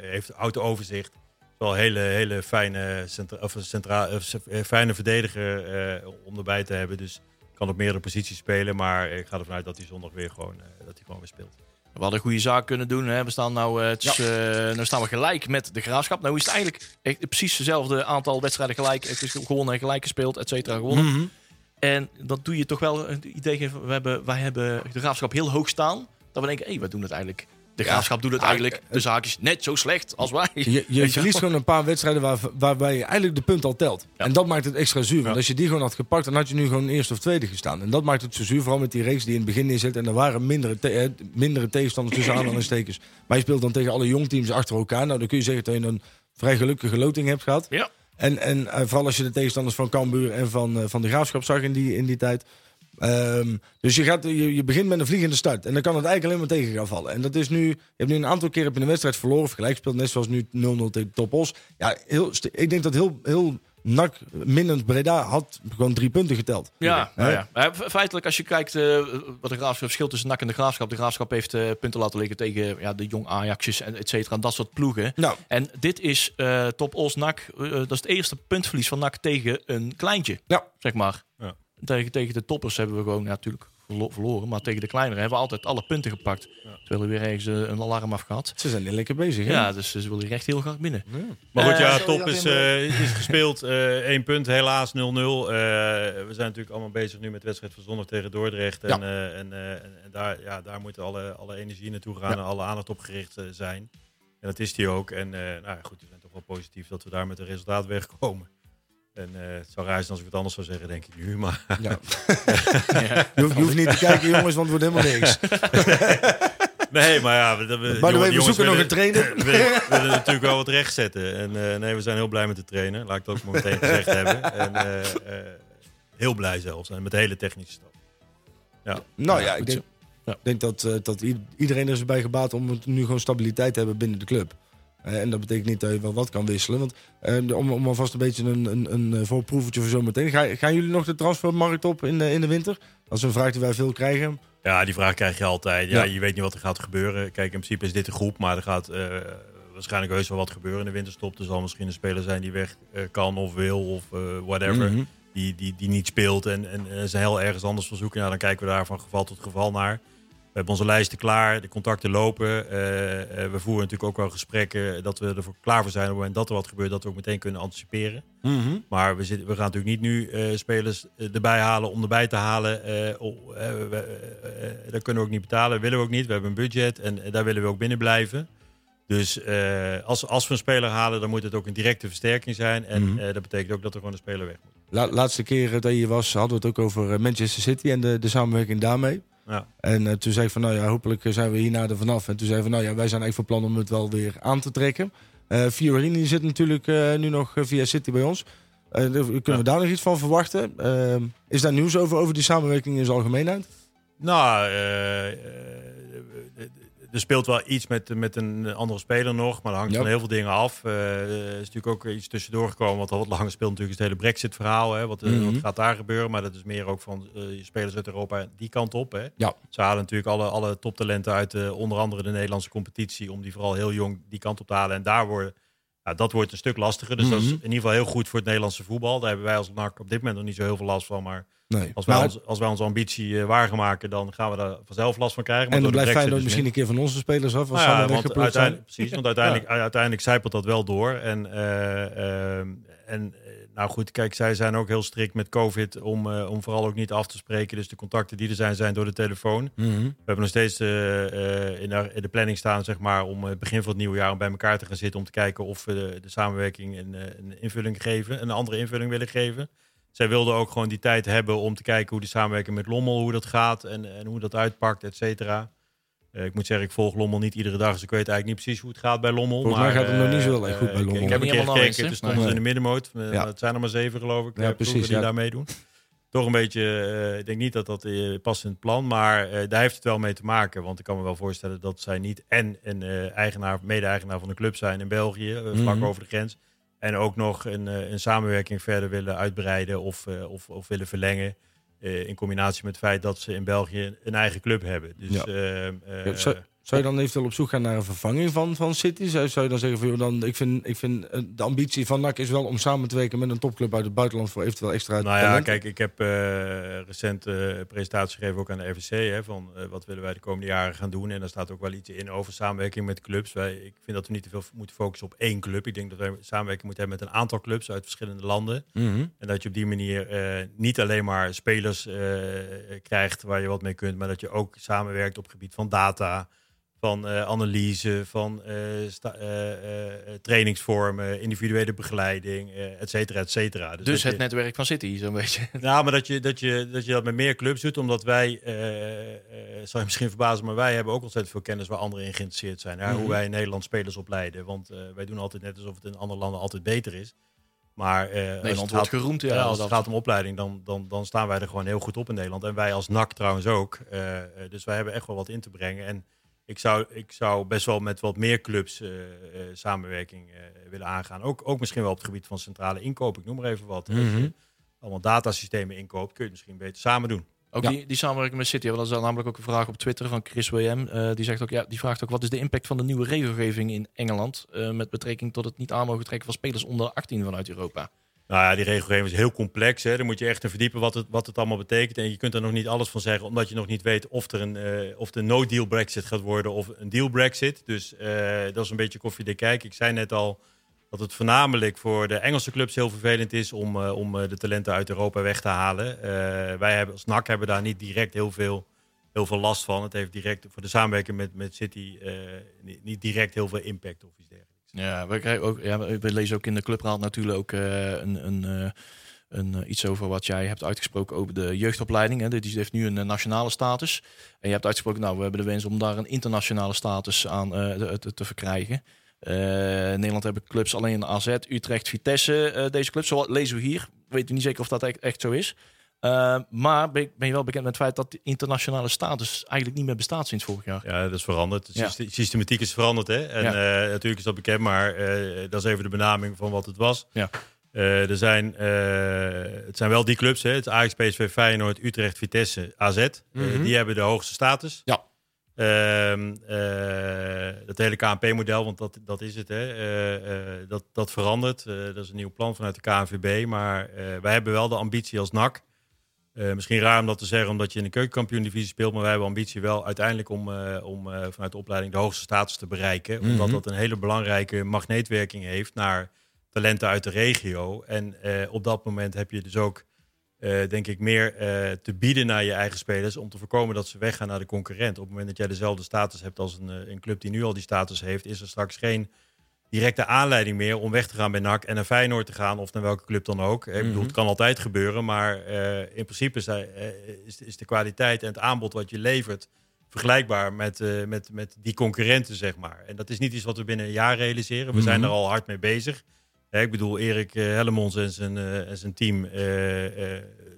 heeft auto overzicht wel een hele, hele fijne, centra of centra uh, fijne verdediger uh, om erbij te hebben. Dus kan op meerdere posities spelen. Maar ik ga ervan uit dat hij zondag weer gewoon, uh, dat hij gewoon weer speelt. We hadden een goede zaak kunnen doen. Hè. We staan nou, ja. nou staan we gelijk met de graafschap. Nou is het eigenlijk echt precies hetzelfde aantal wedstrijden gelijk. Het is gewonnen en gelijk gespeeld, et cetera, gewonnen. Mm -hmm. En dat doe je toch wel het idee. We hebben, wij hebben de graafschap heel hoog staan. Dat we denken, hé, hey, we doen het eigenlijk de graafschap doet het eigenlijk de zaakjes net zo slecht als wij. Je, je [LAUGHS] verliest gewoon een paar wedstrijden waar, waarbij je eigenlijk de punt al telt. En dat maakt het extra zuur. Want als je die gewoon had gepakt, dan had je nu gewoon eerste of tweede gestaan. En dat maakt het zo zuur, vooral met die reeks die in het begin neerzet. En er waren mindere, te mindere tegenstanders tussen [CLEARS THROAT] aanhalingstekens. Maar je speelt dan tegen alle jongteams achter elkaar. Nou, dan kun je zeggen dat je een vrij gelukkige loting hebt gehad. Ja. En, en uh, vooral als je de tegenstanders van Cambuur en van, van de Graafschap zag in die, in die tijd. Um, dus je, gaat, je, je, begint met een vliegende start. En dan kan het eigenlijk alleen maar tegen gaan vallen. En dat is nu. Je hebt nu een aantal keer heb je een wedstrijd verloren of gelijk gespeeld. Net zoals nu 0-0 tegen Topos. Ja, heel, ik denk dat heel, heel nak minnend Breda had gewoon drie punten geteld. Ja, nou ja. ja. feitelijk als je kijkt uh, wat de graafschap verschil tussen nak en de graafschap. De graafschap heeft uh, punten laten liggen tegen ja, de jong Ajaxjes en et cetera. Dat soort ploegen. Nou. En dit is uh, Top Os nak. dat is het eerste puntverlies van nak tegen een kleintje. Ja. Zeg maar. Ja. Tegen, tegen de toppers hebben we gewoon ja, natuurlijk verloren. Maar tegen de kleinere hebben we altijd alle punten gepakt. Ja. Terwijl er weer ergens een alarm afgehad. Ze zijn lekker bezig. Hè? Ja, dus ze willen echt heel graag binnen. Ja. Maar goed, ja, uh, top is, uh, is gespeeld. Eén uh, punt, helaas 0-0. we zijn natuurlijk allemaal bezig nu met de wedstrijd van zondag tegen Dordrecht. En, ja. en, en, daar, ja, daar moet alle, alle energie naartoe gaan en alle aandacht op gericht zijn. En dat is die ook. En nou goed, we zijn toch wel positief dat we daar met een resultaat wegkomen. En uh, het zou raar zijn als ik het anders zou zeggen, denk ik nu. Maar [LAUGHS] ja. ja. Je, hoeft, je, hoeft, niet te kijken, jongens, want het wordt helemaal niks. [LAUGHS] nee, maar ja, we, we, maar jongen, we zoeken willen, nog een trainer. [LAUGHS] We, willen natuurlijk wel wat recht zetten. En uh, nee, we zijn heel blij met de trainer. Laat ik het ook maar meteen gezegd hebben. En uh, heel blij zelfs. En met de hele technische stap. Ja. Nou ja, ik denk, ja. denk dat, dat iedereen er is bij gebaat om nu gewoon stabiliteit te hebben binnen de club. Uh, en dat betekent niet dat je wel wat kan wisselen. Want uh, om, om alvast een beetje een, een, een voorproevertje voor zometeen. Ga, gaan jullie nog de transfermarkt op in de, in de winter? Dat is een vraag die wij veel krijgen. Ja, die vraag krijg je altijd. Ja, ja. Je weet niet wat er gaat gebeuren. Kijk, in principe is dit een groep, maar er gaat uh, waarschijnlijk heus wel wat gebeuren in de winterstop. Er zal misschien een speler zijn die weg kan of wil of whatever. Mm -hmm. die, die, die niet speelt en, en, en ze heel ergens anders van zoeken. Ja, dan kijken we daar van geval tot geval naar. We hebben onze lijsten klaar, de contacten lopen. Uh, uh, we voeren natuurlijk ook wel gesprekken dat we er klaar voor zijn op het moment dat er wat gebeurt, dat we ook meteen kunnen anticiperen. Mm -hmm. Maar we, zitten, we gaan natuurlijk niet nu uh, spelers erbij halen om erbij te halen. Oh, dat kunnen we ook niet betalen, willen we ook niet. We hebben een budget en daar willen we ook binnen blijven. Dus als, als we een speler halen, dan moet het ook een directe versterking zijn. En mm -hmm. dat betekent ook dat er gewoon een speler weg moet. La laatste keer dat je hier was, hadden we het ook over Manchester City en de, de samenwerking daarmee. Ja. En uh, toen zei ik van, nou ja, hopelijk zijn we hierna er vanaf. En toen zei van, nou ja, wij zijn eigenlijk van plan om het wel weer aan te trekken. Uh, Fiorini zit natuurlijk nu nog via City bij ons. kunnen ja. we daar nog iets van verwachten? is daar nieuws over, over die samenwerking in zijn algemeenheid? Nou, er speelt wel iets met, met een andere speler nog, maar dat hangt van heel veel dingen af. Uh, er is natuurlijk ook iets tussendoor gekomen, wat al wat langer speelt natuurlijk het hele Brexit-verhaal. Hè, wat, mm -hmm. wat, gaat daar gebeuren? Maar dat is meer ook van uh, spelers uit Europa die kant op. Hè. Ja. Ze halen natuurlijk alle, alle toptalenten uit uh, onder andere de Nederlandse competitie, om die vooral heel jong die kant op te halen. En daar worden dat wordt een stuk lastiger. Dus dat is Mhm. in ieder geval heel goed voor het Nederlandse voetbal. Daar hebben wij als NAC op dit moment nog niet zo heel veel last van. Maar Nee. als wij, ons, als wij onze ambitie eh, waar gaan maken, dan gaan we daar vanzelf last van krijgen. Maar en dan blijft Feyenoord dus misschien een keer van onze spelers af. Als nou ja, want uiteindelijk, precies, want uiteindelijk, uiteindelijk zijpelt dat wel door. En, eh, ehm, en eh, nou goed, kijk, zij zijn ook heel strikt met COVID om, eh, om vooral ook niet af te spreken. Dus de contacten die er zijn, zijn door de telefoon. Mhm. We hebben nog steeds eh, eh, in, de, in de planning staan, zeg maar, om eh, het begin van het nieuwe jaar om bij elkaar te gaan zitten. Om te kijken of we de, de samenwerking een, eh, een invulling geven, een andere invulling willen geven. Zij wilden ook gewoon die tijd hebben om te kijken hoe de samenwerking met Lommel, hoe dat gaat en, en hoe dat uitpakt, et cetera. Eh, ik moet zeggen, ik volg Lommel niet iedere dag, dus ik weet eigenlijk niet precies hoe het gaat bij Lommel. Volgens mij maar, gaat het nog niet zo heel eh, erg goed bij ik- Lommel. Ik, heb een keer helemaal gekeken, eens, nee. in de middenmoot. Eh, Ja. Het zijn er maar zeven, geloof ik. Ja, eh, precies, die ja. daar meedoen. Toch een beetje, eh, ik denk niet dat dat eh, past in het plan, maar eh, daar heeft het wel mee te maken. Want ik kan me wel voorstellen dat zij niet en een eh, eigenaar, mede-eigenaar van de club zijn in België, eh, vlak Mhm. over de grens. En ook nog een, eh, een samenwerking verder willen uitbreiden of, eh, of, of willen verlengen. eh, in combinatie met het feit dat ze in België een eigen club hebben. Dus, Ja. eh, eh, Ja, zou, je dan eventueel op zoek gaan naar een vervanging van, van City? Zou, zou je dan zeggen van, joh, dan, ik vind, ik vind eh, de ambitie van NAC is wel om samen te werken met een topclub uit het buitenland voor eventueel extra Nou ja, kijk, ik heb eh, recent een presentatie gegeven ook aan de RVC. Hè, van wat willen wij de komende jaren gaan doen. En daar staat ook wel iets in over samenwerking met clubs. Wij, ik vind dat we niet te veel moeten focussen op één club. Ik denk dat wij samenwerking moeten hebben met een aantal clubs uit verschillende landen. Mhm. En dat je op die manier niet alleen maar spelers krijgt waar je wat mee kunt. Maar dat je ook samenwerkt op het gebied van data. Van eh, analyse, van eh, eh, trainingsvormen, individuele begeleiding, et cetera, et cetera. Dus dat het je- netwerk van City, zo'n beetje. [LAUGHS] nou, maar dat je, dat, je, dat je dat met meer clubs doet, omdat wij, zal je misschien verbazen, maar wij hebben ook ontzettend veel kennis waar anderen in geïnteresseerd zijn. Mhm. Hoe wij in Nederland spelers opleiden. Want wij doen altijd net alsof het in andere landen altijd beter is. Maar het Nederland gaat- wordt geroemd. Ja, als het gaat om opleiding, dan, dan, dan staan wij er gewoon heel goed op in Nederland. En wij als NAC trouwens ook. Dus wij hebben echt wel wat in te brengen. En ik zou, ik zou best wel met wat meer clubs eh, eh, samenwerking eh, willen aangaan. Ook, ook misschien wel op het gebied van centrale inkoop. Ik noem maar even wat. Als Mhm. je allemaal datasystemen inkoopt, kun je het misschien beter samen doen. Ook Ja. die, die samenwerking met City, want dat is namelijk ook een vraag op Twitter van Chris WM. Eh, die, zegt ook, ja, die vraagt ook wat is de impact van de nieuwe regelgeving in Engeland eh, met betrekking tot het niet aan mogen trekken van spelers onder 18 vanuit Europa. Nou ja, die regelgeving is heel complex. Hè. Daar moet je echt in verdiepen wat het, wat het allemaal betekent. En je kunt er nog niet alles van zeggen, omdat je nog niet weet of er een eh, of de no-deal Brexit gaat worden of een deal Brexit. Dus eh, dat is een beetje koffiedik kijken. Ik zei net al dat het voornamelijk voor de Engelse clubs heel vervelend is om, eh, om de talenten uit Europa weg te halen. Wij hebben als NAC hebben daar niet direct heel veel, heel veel last van. Het heeft direct voor de samenwerking met, met City niet, direct heel veel impact of iets. Ja, we, krijgen ook, ja, we lezen ook in de clubraad natuurlijk ook eh, een, een, eh, een, eh, iets over wat jij hebt uitgesproken over de jeugdopleiding. Hè. Die heeft nu een nationale status. En je hebt uitgesproken, nou, we hebben de wens om daar een internationale status aan te, te- verkrijgen. In Nederland hebben clubs alleen AZ, Utrecht, Vitesse. deze clubs, zo lezen we hier. Weet niet zeker of dat echt zo is. Eh, maar ben, ben je wel bekend met het feit dat die internationale status eigenlijk niet meer bestaat sinds vorig jaar? Ja, dat is veranderd. De Ja. systematiek is veranderd. Hè? En Ja. eh, natuurlijk is dat bekend, maar eh, dat is even de benaming van wat het was. Ja. Eh, er zijn, het zijn wel die clubs, hè? het Ajax, PSV, Feyenoord, Utrecht, Vitesse, AZ. Mhm. die hebben de hoogste status. Ja. Ehm, dat hele KNP-model, want dat, dat is het, hè? dat, dat verandert. Dat is een nieuw plan vanuit de KNVB. Maar wij hebben wel de ambitie als NAC. Eh, misschien raar om dat te zeggen, omdat je in de keukenkampioen-divisie speelt. Maar wij hebben ambitie wel uiteindelijk om, eh, om eh, vanuit de opleiding de hoogste status te bereiken. Omdat Mhm. dat een hele belangrijke magneetwerking heeft naar talenten uit de regio. En op dat moment heb je dus ook, denk ik, meer te bieden naar je eigen spelers. Om te voorkomen dat ze weggaan naar de concurrent. Op het moment dat jij dezelfde status hebt als een, een club die nu al die status heeft, is er straks geen directe aanleiding meer om weg te gaan bij NAC en naar Feyenoord te gaan of naar welke club dan ook. Ik bedoel, Mhm. het kan altijd gebeuren, maar eh, in principe is, hij- eh, is, is de kwaliteit en het aanbod wat je levert vergelijkbaar met, eh, met, met die concurrenten, zeg maar. En dat is niet iets wat we binnen een jaar realiseren. We zijn Mhm. er al hard mee bezig. Hè, ik bedoel, Erik Hellemons en zijn, en zijn team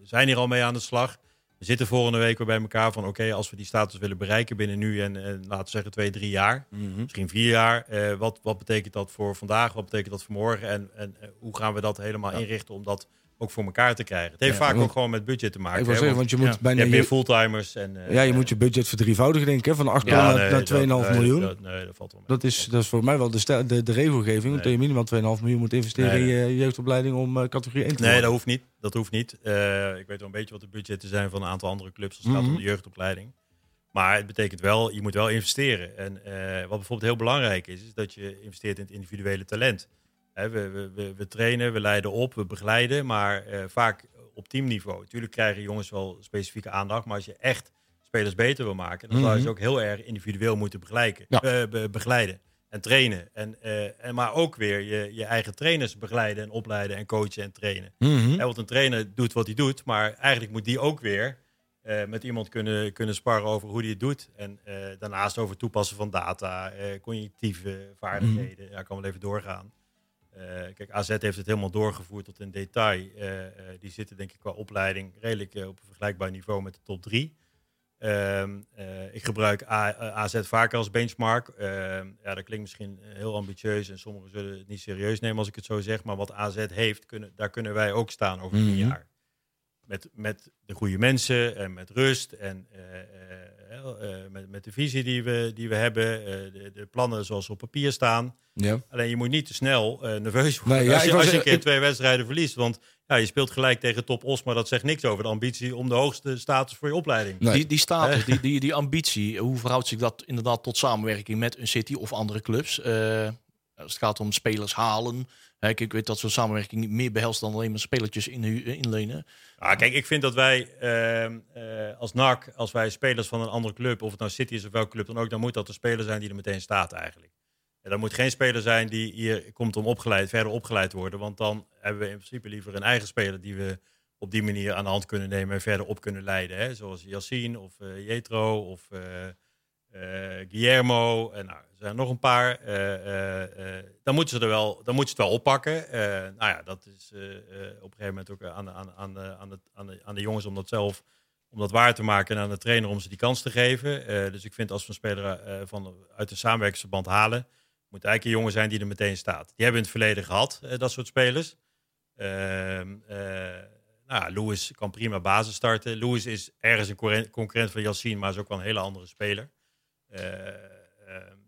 zijn hier al mee aan de slag. We zitten volgende week weer bij elkaar van... oké, als we die status willen bereiken binnen nu en, en laten we zeggen twee, drie jaar... Mhm. misschien vier jaar, eh, wat, wat betekent dat voor vandaag? Wat betekent dat voor morgen? En, en eh, hoe gaan we dat helemaal Ja. inrichten om dat ook voor elkaar te krijgen. Het heeft vaak ook gewoon met budget te maken. Ik wil zeggen, want je moet bijna... Je hebt meer fulltimers. En, ja, je moet je budget verdrievoudigen, denk ik. Van 8 ton naar, 2,5 miljoen. Dat, nee, dat valt wel Dat is, dat is voor mij wel de, de, de regelgeving. Dat je minimaal 2,5 miljoen moet investeren in je jeugdopleiding om categorie 1 te worden. Nee, dat hoeft niet. Dat hoeft niet. ik weet wel een beetje wat de budgetten zijn van een aantal andere clubs als het gaat om de jeugdopleiding. Maar het betekent wel, je moet wel investeren. En wat bijvoorbeeld heel belangrijk is, is dat je investeert in het individuele talent we, we, we, trainen, we leiden op, we begeleiden, maar uh, vaak op teamniveau. Natuurlijk krijgen jongens wel specifieke aandacht, maar als je echt spelers beter wil maken, dan mm zou je ze ook heel erg individueel moeten begeleiden, ja. uh, begeleiden en trainen. En, uh, en, maar ook weer je, je eigen trainers begeleiden en opleiden en coachen en trainen. Mm -hmm. want een trainer doet wat hij doet, maar eigenlijk moet die ook weer met iemand kunnen, kunnen sparren over hoe hij het doet. En daarnaast over toepassen van data, cognitieve vaardigheden. Mm Ja, ik kan wel even doorgaan. Uh, kijk, AZ heeft het helemaal doorgevoerd tot in detail. Uh, uh, die zitten denk ik qua opleiding redelijk op een vergelijkbaar niveau met de top drie. Ehm, ik gebruik A AZ vaker als benchmark. Ehm, ja, dat klinkt misschien heel ambitieus en sommigen zullen het niet serieus nemen als ik het zo zeg. Maar wat AZ heeft, kunnen, daar kunnen wij ook staan over tien mm jaar. Met, met de goede mensen en met rust en met, met de visie die we, die we hebben, de, de plannen zoals ze op papier staan. Ja. Alleen je moet niet te snel uh, nerveus worden nee, als, je, als je een keer twee wedstrijden verliest. Want ja, je speelt gelijk tegen top Os, maar dat zegt niks over de ambitie om de hoogste status voor je opleiding. Die, die status, die, die, die ambitie, hoe verhoudt zich dat inderdaad tot samenwerking met een City of andere clubs? Uh, als het gaat om spelers halen. Kijk, ik weet dat zo'n samenwerking meer behelst dan alleen maar spelertjes in, inlenen. Ah, kijk, ik vind dat wij uh, als NAC, als wij spelers van een andere club, of het nou City is of welke club dan ook, dan moet dat een speler zijn die er meteen staat eigenlijk. En dat moet geen speler zijn die hier komt om opgeleid, verder opgeleid te worden. Want dan hebben we in principe liever een eigen speler die we op die manier aan de hand kunnen nemen en verder op kunnen leiden. Hè? Zoals Yassine of uh, Jetro of Guillermo. En nou, er zijn nog een paar. dan moeten ze er wel, dan moeten ze het wel oppakken. nou ja, dat is op een gegeven moment ook aan, aan, aan, aan, de, aan, de, aan de jongens om dat zelf om dat waar te maken en aan de trainer om ze die kans te geven. dus ik vind als we een speler van, uit de samenwerkingsverband halen, moet eigenlijk een jongen zijn die er meteen staat. Die hebben in het verleden gehad, eh, dat soort spelers. Uh, nou, Lewis kan prima basis starten. Lewis is ergens een concurrent van Yassine, maar is ook wel een hele andere speler. Uh,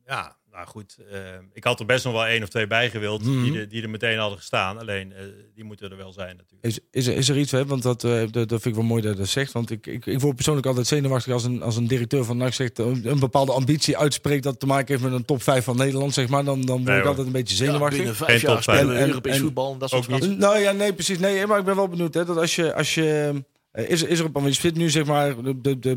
ja, nou goed, uh, ik had er best nog wel één of twee bij gewild mm -hmm. die, die, er meteen hadden gestaan. Alleen, uh, die moeten er wel zijn natuurlijk. Is, is, er, is er iets, hè? want dat, uh, dat, dat, vind ik wel mooi dat je dat zegt. Want ik, ik, ik word persoonlijk altijd zenuwachtig als een, als een directeur van NAC zegt... Een, een, bepaalde ambitie uitspreekt dat te maken heeft met een top 5 van Nederland, zeg maar. Dan, dan word nee, ik altijd een beetje zenuwachtig. Ja, binnen vijf jaar spelen en, Europees voetbal en dat soort dingen. Nou ja, nee, precies. Nee, maar ik ben wel benieuwd hè, dat als je... Als je is, is er op een zit nu zeg maar de, de, de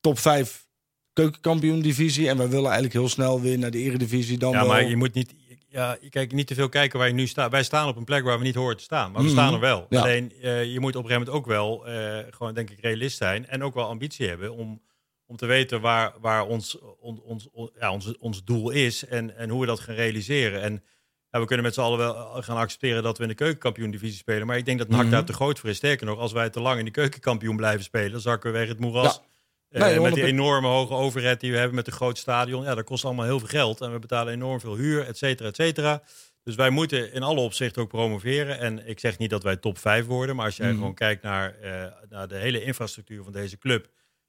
top 5 keukenkampioen divisie. En we willen eigenlijk heel snel weer naar de eredivisie. Dan ja, maar je moet niet... Ja, kijk, niet te veel kijken waar je nu staat. Wij staan op een plek waar we niet horen te staan. Maar we mhm. staan er wel. Alleen, uh, je moet op een gegeven moment ook wel, uh, gewoon denk ik, realist zijn. En ook wel ambitie hebben om, om te weten waar, waar ons, on, ons, on, ja, ons, ons doel is. En, en hoe we dat gaan realiseren. En ja, we kunnen met z'n allen wel gaan accepteren dat we in de keukenkampioen divisie spelen. Maar ik denk dat NAC mm daar te groot voor is. Sterker nog, als wij te lang in de keukenkampioen blijven spelen, dan zakken we weg het moeras. Ja. Nee, met die enorme hoge overheid die we hebben met een groot stadion. Ja, dat kost allemaal heel veel geld. En we betalen enorm veel huur, et cetera, et cetera. Dus wij moeten in alle opzichten ook promoveren. En ik zeg niet dat wij top 5 worden. Maar als jij mhm. gewoon kijkt naar, uh, naar de hele infrastructuur van deze club.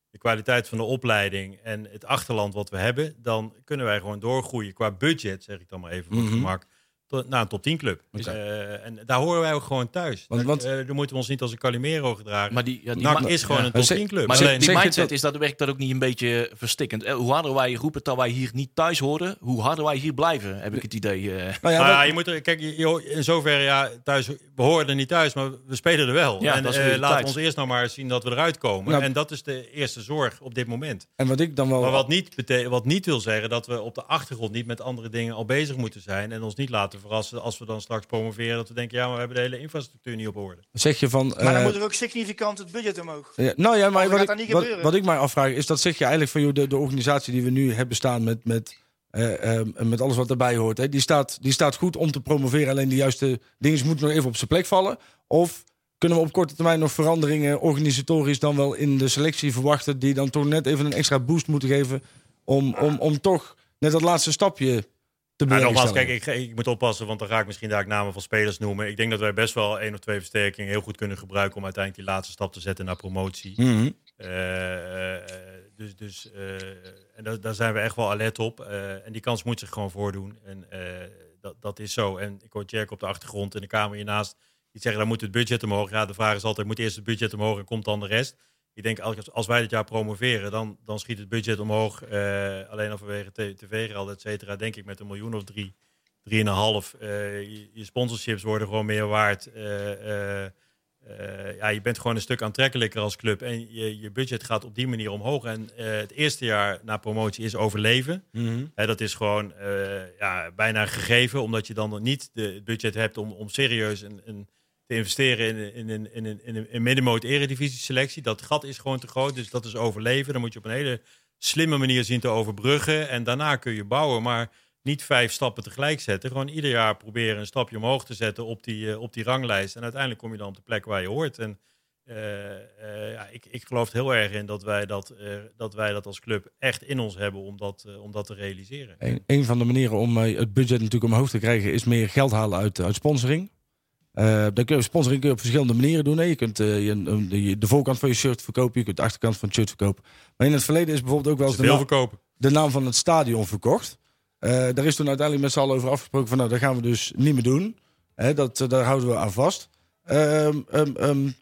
De kwaliteit van de opleiding en het achterland wat we hebben. Dan kunnen wij gewoon doorgroeien qua budget, zeg ik dan maar even voor het mhm. Gemak naar een top 10 club. Uh, en daar horen wij ook gewoon thuis. Want, want uh, daar moeten we ons niet als een Calimero gedragen. Maar die, ja, die NAC is gewoon een top 10 club. Maar Alleen, die mindset is dat werkt dat ook niet een beetje verstikkend. Eh, hoe harder wij roepen dat wij hier niet thuis horen, hoe harder wij hier blijven, heb ik het idee. Uh. Nou ja, nou, je moet er, kijk, je, in zoverre ja, thuis, we horen er niet thuis, maar we spelen er wel. Ja, en uh, laten we ons eerst nou maar zien dat we eruit komen. Nou, en dat is de eerste zorg op dit moment. En wat ik dan wel. Maar wat niet, wat niet wil zeggen dat we op de achtergrond niet met andere dingen al bezig moeten zijn en ons niet laten verrassen als we dan straks promoveren. Dat we denken, ja, maar we hebben de hele infrastructuur niet op orde. Zeg je van. Maar dan uh, moet er ook significant het budget omhoog. Ja, nou ja, maar wat ik, wat, wat, ik mij afvraag is dat zeg je eigenlijk van joh, de, de organisatie die we nu hebben staan met. met uh, uh, met alles wat erbij hoort. Hè, die, staat, die staat goed om te promoveren. Alleen de juiste dingen moeten nog even op zijn plek vallen. Of kunnen we op korte termijn nog veranderingen organisatorisch dan wel in de selectie verwachten. Die dan toch net even een extra boost moeten geven. Om, om, om toch net dat laatste stapje te ja, nogmaals, kijk, ik, ik, moet oppassen, want dan ga ik misschien daar namen van spelers noemen. Ik denk dat wij best wel één of twee versterkingen heel goed kunnen gebruiken om uiteindelijk die laatste stap te zetten naar promotie. Mhm. Uh, dus dus en daar, daar, zijn we echt wel alert op. en die kans moet zich gewoon voordoen. En dat, dat is zo. En ik hoor Jack op de achtergrond in de kamer hiernaast. Die zeggen, dan moet het budget omhoog. Ja, de vraag is altijd, moet eerst het budget omhoog en komt dan de rest? Ik denk, als, als wij dit jaar promoveren, dan, dan schiet het budget omhoog. Uh, alleen al vanwege tv-geld, et cetera, denk ik met een miljoen of drie, drieënhalf. Uh, je, je sponsorships worden gewoon meer waard. Uh, ja, je bent gewoon een stuk aantrekkelijker als club. En je, je budget gaat op die manier omhoog. En het eerste jaar na promotie is overleven. Mm dat is gewoon ja, bijna gegeven, omdat je dan niet de, het budget hebt om, om serieus een, een te investeren in, in, in, in, in, in een middenmoot eredivisie selectie. Dat gat is gewoon te groot, dus dat is overleven. Dan moet je op een hele slimme manier zien te overbruggen. En daarna kun je bouwen, maar niet vijf stappen tegelijk zetten. Gewoon ieder jaar proberen een stapje omhoog te zetten op die, uh, op die ranglijst. En uiteindelijk kom je dan op de plek waar je hoort. En uh, uh, ja, ik, ik geloof heel erg in dat wij dat, dat wij dat als club echt in ons hebben om dat, om dat te realiseren. Een, een van de manieren om het budget natuurlijk omhoog te krijgen is meer geld halen uit, uit sponsoring. Uh, dan kun je sponsoring kun je op verschillende manieren doen. Hè. Je kunt uh, je, de, de, voorkant van je shirt verkopen, je kunt de achterkant van het shirt verkopen. Maar in het verleden is bijvoorbeeld ook wel eens de, naam, verkopen. de naam van het stadion verkocht. Uh, daar is toen uiteindelijk met z'n allen over afgesproken van nou, dat gaan we dus niet meer doen. Hè, dat, daar houden we aan vast. Um, um,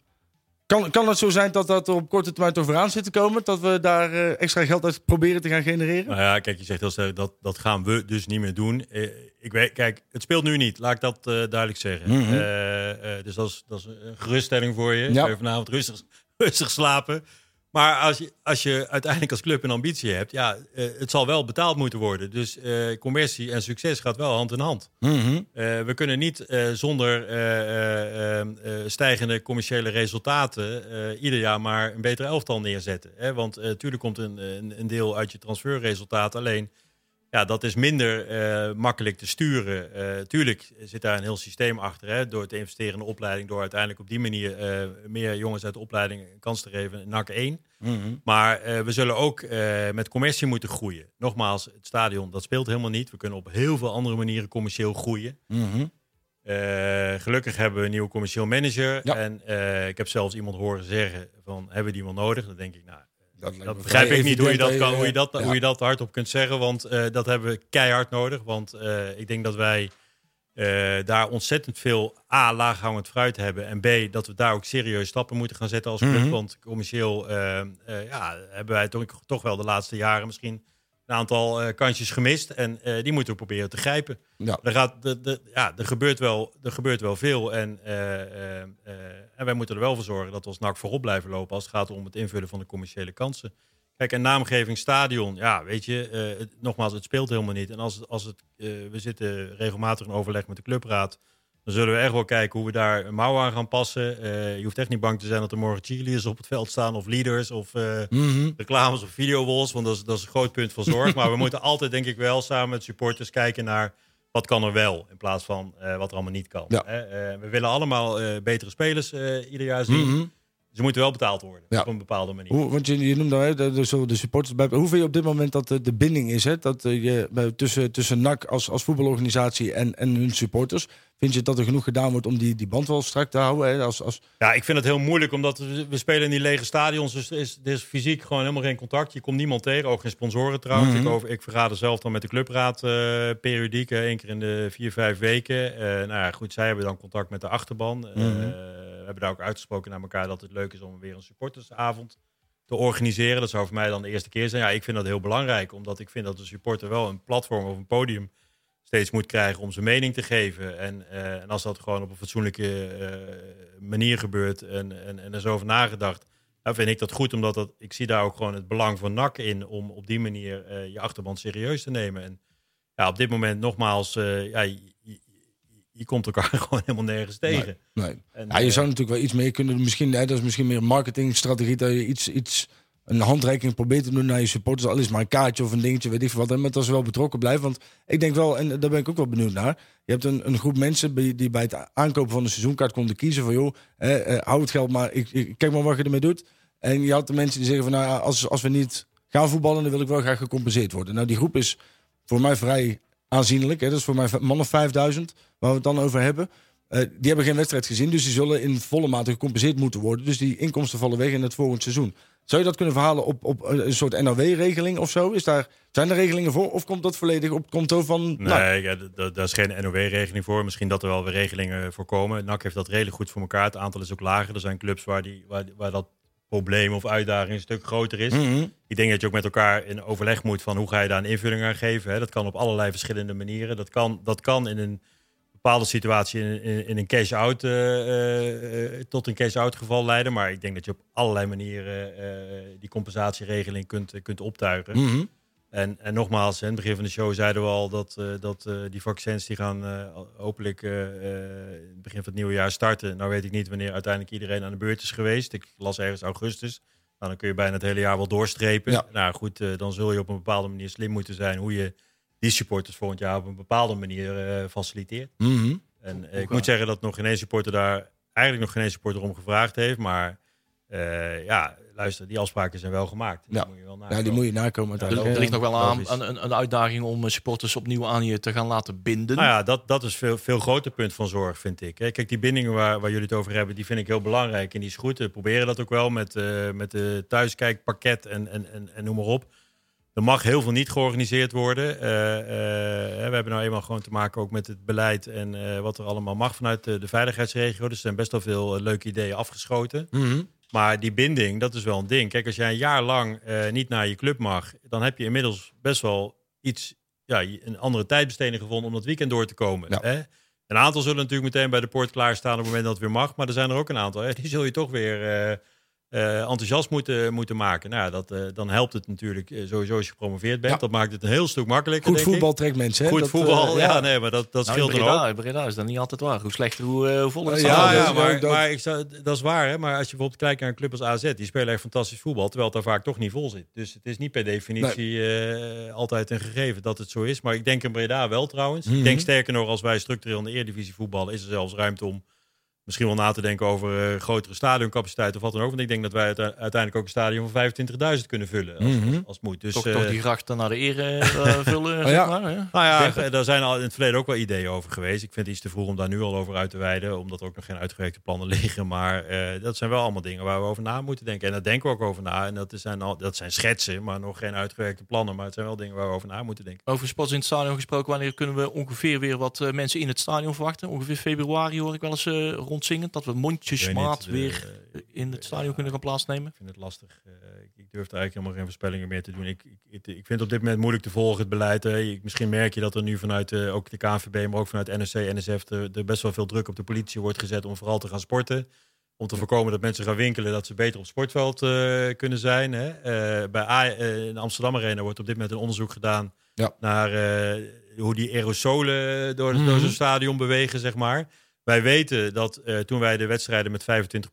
kan, kan het zo zijn dat dat er op korte termijn over aan zit te komen? Dat we daar uh, extra geld uit proberen te gaan genereren? Nou ja, kijk, je zegt sterk dat dat gaan we dus niet meer doen. Uh, ik weet, kijk, het speelt nu niet, laat ik dat uh, duidelijk zeggen. Mm -hmm. dus dat is, dat is een geruststelling voor je. Ja. vanavond rustig, [LAUGHS] rustig slapen. Maar als je, als je uiteindelijk als club een ambitie hebt, ja, uh, het zal wel betaald moeten worden. Dus uh, commercie en succes gaat wel hand in hand. Mm -hmm. uh, we kunnen niet zonder stijgende commerciële resultaten ieder jaar maar een betere elftal neerzetten. Hè? Want natuurlijk komt een, een, een, deel uit je transferresultaat. Alleen ja, dat is minder uh, makkelijk te sturen. Uh, tuurlijk zit daar een heel systeem achter. Hè, door te investeren in de opleiding. Door uiteindelijk op die manier uh, meer jongens uit de opleiding een kans te geven. NAC 1. Mm -hmm. Maar we zullen ook met commercie moeten groeien. Nogmaals, het stadion dat speelt helemaal niet. We kunnen op heel veel andere manieren commercieel groeien. Mm -hmm. gelukkig hebben we een nieuwe commercieel manager. Ja. En ik heb zelfs iemand horen zeggen van hebben we die iemand nodig? Dan denk ik, nou dat, dat begrijp ik niet hoe je dat, kan, hoe, je dat, ja. hoe je dat hardop kunt zeggen. Want uh, dat hebben we keihard nodig. Want uh, ik denk dat wij uh, daar ontzettend veel A, laaghangend fruit hebben. En B, dat we daar ook serieus stappen moeten gaan zetten als club. Mm -hmm. Want commercieel ja, hebben wij toch, toch wel de laatste jaren misschien een aantal uh, kansjes gemist. En uh, die moeten we proberen te grijpen. Ja. Er, gaat, de, de, ja, er, gebeurt wel, er gebeurt wel veel. En, uh, en wij moeten er wel voor zorgen dat we als NAC voorop blijven lopen... als het gaat om het invullen van de commerciële kansen. Kijk, en naamgeving stadion, ja, weet je, het, nogmaals, het speelt helemaal niet. En als, als het, we zitten regelmatig in overleg met de clubraad... Dan zullen we echt wel kijken hoe we daar mouw aan gaan passen. Uh, je hoeft echt niet bang te zijn dat er morgen cheerleaders op het veld staan... of leaders of uh, mm -hmm. reclames of videowalls. Want dat is, dat is een groot punt van zorg. [LAUGHS] maar we moeten altijd, denk ik wel, samen met supporters kijken naar... wat kan er wel, in plaats van uh, wat er allemaal niet kan. Ja. we willen allemaal betere spelers ieder jaar zien. Mm -hmm. Ze moeten wel betaald worden ja. op een bepaalde manier. Hoe, want je, je noemde de, de, de supporters bij. Hoe vind je op dit moment dat de, de binding is? Hè? Dat je bij, tussen, tussen NAC als, als voetbalorganisatie en, en hun supporters. Vind je dat er genoeg gedaan wordt om die, die band wel strak te houden? Hè? Als, als... Ja, ik vind het heel moeilijk omdat we, we spelen in die lege stadions. Dus er is, is fysiek gewoon helemaal geen contact. Je komt niemand tegen, ook geen sponsoren trouwens. Mhm. Mm -hmm. ik, over, ik vergader zelf dan met de clubraad uh, periodiek, één keer in de vier, vijf weken. Uh, nou ja, goed, zij hebben dan contact met de achterban. Mm -hmm. Hebben daar ook uitgesproken naar elkaar dat het leuk is om weer een supportersavond te organiseren. Dat zou voor mij dan de eerste keer zijn. Ja, ik vind dat heel belangrijk, omdat ik vind dat de supporter wel een platform of een podium steeds moet krijgen om zijn mening te geven. En, uh, en als dat gewoon op een fatsoenlijke uh, manier gebeurt en, en, en er is over nagedacht, dan vind ik dat goed, omdat dat, ik zie daar ook gewoon het belang van NAC in om op die manier je achterban serieus te nemen. En ja, op dit moment nogmaals, ja, je, komt elkaar [LAUGHS] gewoon helemaal nergens tegen. Nee, nee. En, ja, je zou natuurlijk wel iets meer kunnen, misschien, hè, dat is misschien meer een marketingstrategie, dat je iets... iets een handreiking probeert te doen naar je supporters. Al is maar een kaartje of een dingetje, weet ik veel wat. Maar dat ze wel betrokken blijven. Want ik denk wel, en daar ben ik ook wel benieuwd naar. Je hebt een, een groep mensen die bij het aankopen van een seizoenkaart konden kiezen van... joh, eh, eh, hou het geld maar, ik, ik, kijk maar wat je ermee doet. En je had de mensen die zeggen van... nou, als, als we niet gaan voetballen, dan wil ik wel graag gecompenseerd worden. Nou, die groep is voor mij vrij aanzienlijk. Hè? Dat is voor mij man of 5000 waar we het dan over hebben. Uh, die hebben geen wedstrijd gezien, dus die zullen in volle mate gecompenseerd moeten worden. Dus die inkomsten vallen weg in het volgende seizoen. Zou je dat kunnen verhalen op, op een soort NOW-regeling of zo? Is daar, zijn er regelingen voor of komt dat volledig op konto van Nee, daar is geen NOW-regeling voor. Misschien dat er wel weer regelingen voor komen. NAC heeft dat redelijk goed voor elkaar. Het aantal is ook lager. Er zijn clubs waar, die, waar, waar dat probleem of uitdaging een stuk groter is. Mhm. Ik denk dat je ook met elkaar in overleg moet van hoe ga je daar een invulling aan geven. Hè? Dat kan op allerlei verschillende manieren. Dat kan, dat kan in een bepaalde situatie in, in, een cash-out uh, uh, tot een cash-out geval leiden. Maar ik denk dat je op allerlei manieren uh, die compensatieregeling kunt, kunt optuigen. Mm en, en nogmaals, in het begin van de show zeiden we al dat, uh, dat uh, die vaccins die gaan uh, hopelijk in het begin van het nieuwe jaar starten. Nou weet ik niet wanneer uiteindelijk iedereen aan de beurt is geweest. Ik las ergens augustus. Nou, dan kun je bijna het hele jaar wel doorstrepen. Ja. Nou goed, dan zul je op een bepaalde manier slim moeten zijn hoe je die supporters volgend jaar op een bepaalde manier faciliteert. Mm -hmm. En ik moet zeggen dat nog geen één supporter daar eigenlijk nog geen één supporter om gevraagd heeft. Maar ja, luister, die afspraken zijn wel gemaakt. Die ja. moet je wel nakomen. Ja, die moet je nakomen. Ja, er, ligt nog wel aan, een, een, uitdaging om eh, supporters opnieuw aan je te gaan laten binden. Nou ja, dat, dat is veel, veel groter punt van zorg, vind ik. Kijk, die bindingen waar, waar jullie het over hebben, die vind ik heel belangrijk. En die is goed. We proberen dat ook wel met, uh, met de thuiskijkpakket en, en, en, en noem maar op. Er mag heel veel niet georganiseerd worden. Uh, we hebben nou eenmaal gewoon te maken ook met het beleid en uh, wat er allemaal mag vanuit de, de veiligheidsregio. Dus er zijn best wel veel leuke ideeën afgeschoten. Mm maar die binding, dat is wel een ding. Kijk, als jij een jaar lang uh, niet naar je club mag, dan heb je inmiddels best wel iets, ja, een andere tijdbesteding gevonden om dat weekend door te komen. Ja. Hè? Een aantal zullen natuurlijk meteen bij de poort klaarstaan op het moment dat het weer mag. Maar er zijn er ook een aantal. Hè? Die zul je toch weer uh, uh, enthousiast moeten, moeten maken. Nou, dat, uh, dan helpt het natuurlijk uh, sowieso als je gepromoveerd bent. Ja. Dat maakt het een heel stuk makkelijker. Goed voetbal trekt mensen. Hè? Goed dat, voetbal, ja. ja. nee, maar dat, dat nou, scheelt er ook. Breda is dat niet altijd waar. Hoe slecht, hoe, hoe vol het Ja, ja, maar, dat, maar ik zou, dat is waar. Hè? Maar als je bijvoorbeeld kijkt naar een club als AZ, die spelen echt fantastisch voetbal, terwijl het daar vaak toch niet vol zit. Dus het is niet per definitie nee. altijd een gegeven dat het zo is. Maar ik denk in Breda wel trouwens. Mm -hmm. Ik denk sterker nog, als wij structureel in de Eredivisie voetballen, is er zelfs ruimte om misschien wel na te denken over uh, grotere stadioncapaciteit of wat dan ook. Want ik denk dat wij uiteindelijk ook een stadion van 25.000 kunnen vullen als, mm -hmm. als, als, het moet. Dus, toch, uh, toch die grachten naar de ere uh, [LAUGHS] vullen, oh, ja. maar. Ja. Nou ja, daar zijn al in het verleden ook wel ideeën over geweest. Ik vind het iets te vroeg om daar nu al over uit te wijden, omdat er ook nog geen uitgewerkte plannen [LAUGHS] liggen. Maar dat zijn wel allemaal dingen waar we over na moeten denken. En daar denken we ook over na. En dat zijn, al, dat zijn schetsen, maar nog geen uitgewerkte plannen. Maar het zijn wel dingen waar we over na moeten denken. Over spots in het stadion gesproken, wanneer kunnen we ongeveer weer wat mensen in het stadion verwachten? Ongeveer februari hoor ik wel eens rondzingen, dat we mondjesmaat weer uh, in het stadion kunnen gaan plaatsnemen? Ik vind het lastig. Uh, ik, ik, durf er eigenlijk helemaal geen voorspellingen meer te doen. Ik, ik, ik, vind het op dit moment moeilijk te volgen, het beleid. Ik, misschien merk je dat er nu vanuit ook de KNVB, maar ook vanuit NSC, NSF, er, er, best wel veel druk op de politie wordt gezet om vooral te gaan sporten. Om te voorkomen dat mensen gaan winkelen, dat ze beter op het sportveld kunnen zijn. Hè. bij A, in Amsterdam Arena wordt op dit moment een onderzoek gedaan ja. naar hoe die aerosolen door, mm -hmm. door zo'n stadion bewegen, zeg maar. Wij weten dat uh, toen wij de wedstrijden met 25%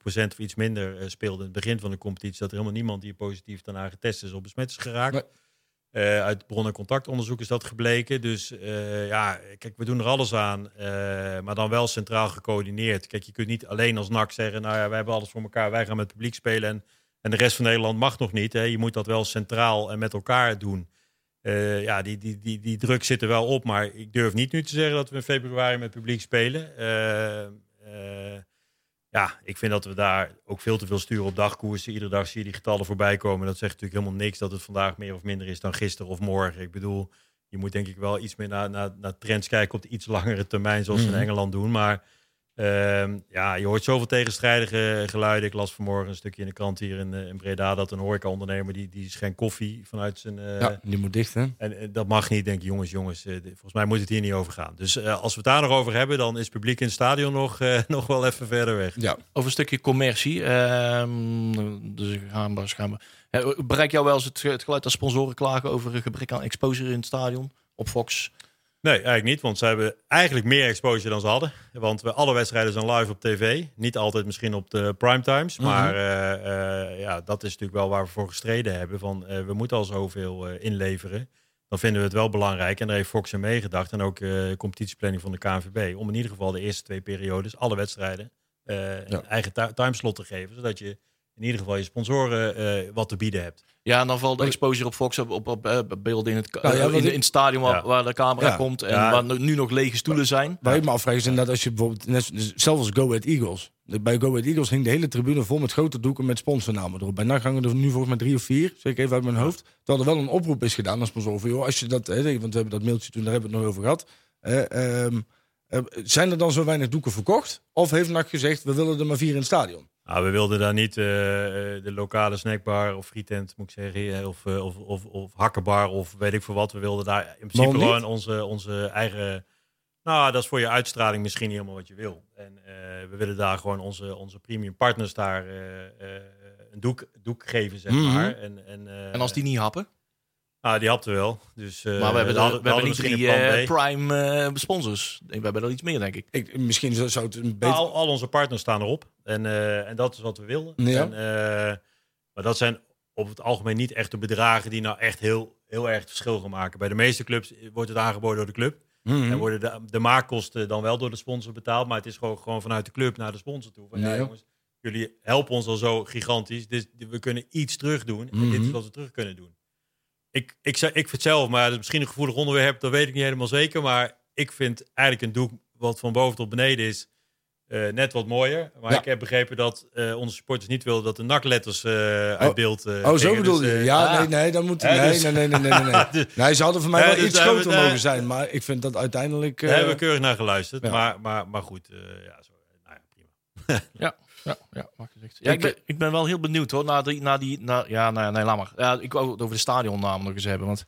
of iets minder uh, speelden in het begin van de competitie, dat er helemaal niemand die positief daarna getest is of besmet is geraakt. Nee. Uh, uit bron- en contactonderzoek is dat gebleken. Dus ja, kijk, we doen er alles aan, maar dan wel centraal gecoördineerd. Kijk, je kunt niet alleen als NAC zeggen, nou ja, wij hebben alles voor elkaar, wij gaan met het publiek spelen en, en de rest van Nederland mag nog niet. Hè. Je moet dat wel centraal en met elkaar doen. Uh, ja, die, die, die, die druk zit er wel op. Maar ik durf niet nu te zeggen dat we in februari met publiek spelen. Uh, uh, ja, ik vind dat we daar ook veel te veel sturen op dagkoersen. Iedere dag zie je die getallen voorbij komen. Dat zegt natuurlijk helemaal niks dat het vandaag meer of minder is dan gisteren of morgen. Ik bedoel, je moet denk ik wel iets meer naar, naar, naar trends kijken op de iets langere termijn, zoals mm ze in mhm. Engeland doen. Maar Uh, ja, je hoort zoveel tegenstrijdige geluiden. Ik las vanmorgen een stukje in de krant hier in, uh, in Breda dat een horeca-ondernemer die, die schenkt koffie vanuit zijn. Uh, ja, die moet dicht, hè? En dat mag niet, denk ik, jongens, jongens. Eh, volgens mij moet het hier niet over gaan. Dus als we het daar nog over hebben, dan is het publiek in het stadion nog, [LAUGHS] nog wel even verder weg. Ja, over een stukje commercie. Ehm, dus gaan we, gaan we. Bereik jou wel eens het, het geluid als sponsoren klagen over een gebrek aan exposure in het stadion op Fox? Nee, eigenlijk niet. Want ze hebben eigenlijk meer exposure dan ze hadden. Want we, alle wedstrijden zijn live op tv. Niet altijd misschien op de primetimes. Mm -hmm. Maar uh, uh, ja, dat is natuurlijk wel waar we voor gestreden hebben. Van, uh, we moeten al zoveel inleveren. Dan vinden we het wel belangrijk. En daar heeft Fox in meegedacht. En ook de competitieplanning van de KNVB. Om in ieder geval de eerste twee periodes, alle wedstrijden, ja. een eigen timeslot te geven. Zodat je in ieder geval je sponsoren wat te bieden hebt. Ja, en dan valt de exposure op Fox op, op, op, beelden in het, nou ja, in, in, het stadion waar, waar de camera komt en waar nu nog lege stoelen zijn. Waar ik me afvraag is inderdaad als je bijvoorbeeld, net, zelfs als Go Ahead Eagles. Bij Go Ahead Eagles hing de hele tribune vol met grote doeken met sponsornamen erop. Bij NAC hangen er nu volgens mij drie of vier, zeg ik even uit mijn hoofd. Terwijl er wel een oproep is gedaan als sponsor voor, joh, als je dat, hè, want we hebben dat mailtje toen, daar hebben we het nog over gehad. Uh, zijn er dan zo weinig doeken verkocht? Of heeft NAC gezegd, we willen er maar vier in het stadion? Nou, we wilden daar niet uh, de lokale snackbar of frietent, moet ik zeggen, of, of, of, of hakkenbar of weet ik veel wat. We wilden daar in principe gewoon onze, onze eigen... Nou, dat is voor je uitstraling misschien niet helemaal wat je wil. En uh, we willen daar gewoon onze, onze premium partners daar uh, een doek, doek geven, zeg mm -hmm. maar. En, en, en als die niet happen? Ah, die hapte wel. Dus, uh, maar we hebben, dan, we, we hebben niet drie uh, prime uh, sponsors. We hebben er iets meer, denk ik. ik misschien zou, zou het een beetje... Nou, al, al, onze partners staan erop. En, en dat is wat we wilden. Ja. En, maar dat zijn op het algemeen niet echt de bedragen die nou echt heel, heel erg verschil gaan maken. Bij de meeste clubs wordt het aangeboden door de club. Mm -hmm. En worden de, de maakkosten dan wel door de sponsor betaald. Maar het is gewoon, gewoon vanuit de club naar de sponsor toe. Van, ja, jongens, jullie helpen ons al zo gigantisch. Dus we kunnen iets terug doen. En mm -hmm. dit is wat we terug kunnen doen ik, ik, ik, ik vind zelf, maar het is misschien een gevoelig onderwerp, dat weet ik niet helemaal zeker. Maar ik vind eigenlijk een doek wat van boven tot beneden is, uh, net wat mooier. Maar ik heb begrepen dat uh, onze supporters niet wilden dat de nakletters uh, uit oh. beeld. oh, zo bedoel dus, je? ja, ah. nee, nee, dan moet. Nee, dus, nee, nee, nee, nee, nee. nee. [LAUGHS] nee ze hadden voor mij wel dus iets groter mogen zijn, maar ik vind dat uiteindelijk. Daar hebben we keurig naar geluisterd. Ja. Maar, maar, maar goed, ja, zo, nou ja, prima. [LAUGHS] ja. Ja, ja, gezegd. Ja, ik, ben, ik ben wel heel benieuwd hoor. Naar die, naar die, naar, ja, nou, nee, laat maar. Ja, ik wou het over de stadionnamen nog eens hebben. Want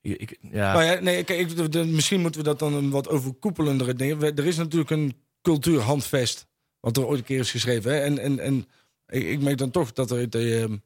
ik, ja. Maar ja, nee, kijk, ik, de, misschien moeten we dat dan een wat overkoepelendere dingen. Er is natuurlijk een cultuurhandvest. Wat er ooit een keer is geschreven. Hè? En, en, en ik, ik merk dan toch dat er. De,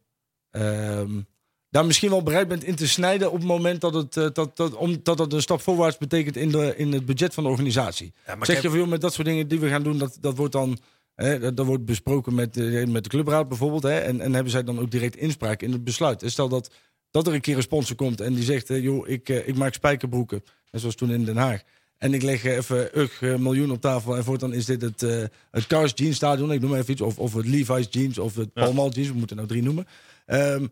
uh, daar misschien wel bereid bent in te snijden op het moment dat het, uh, dat, dat, omdat dat een stap voorwaarts betekent in, de, in het budget van de organisatie. Ja, zeg je heb... veel met dat soort dingen die we gaan doen, dat, dat wordt dan Hè, dat, wordt besproken met, de, met de clubraad bijvoorbeeld. Hè, en, en hebben zij dan ook direct inspraak in het besluit. Stel dat, dat er een keer een sponsor komt en die zegt... joh, ik, eh, ik maak spijkerbroeken. Net zoals toen in Den Haag. En ik leg even uh, miljoen op tafel. En voortaan is dit het, uh, het Cars Jeans Stadion. Ik noem maar even iets. Of, of het Levi's Jeans. Of het ja. Palmal Jeans. We moeten nou drie noemen. Um,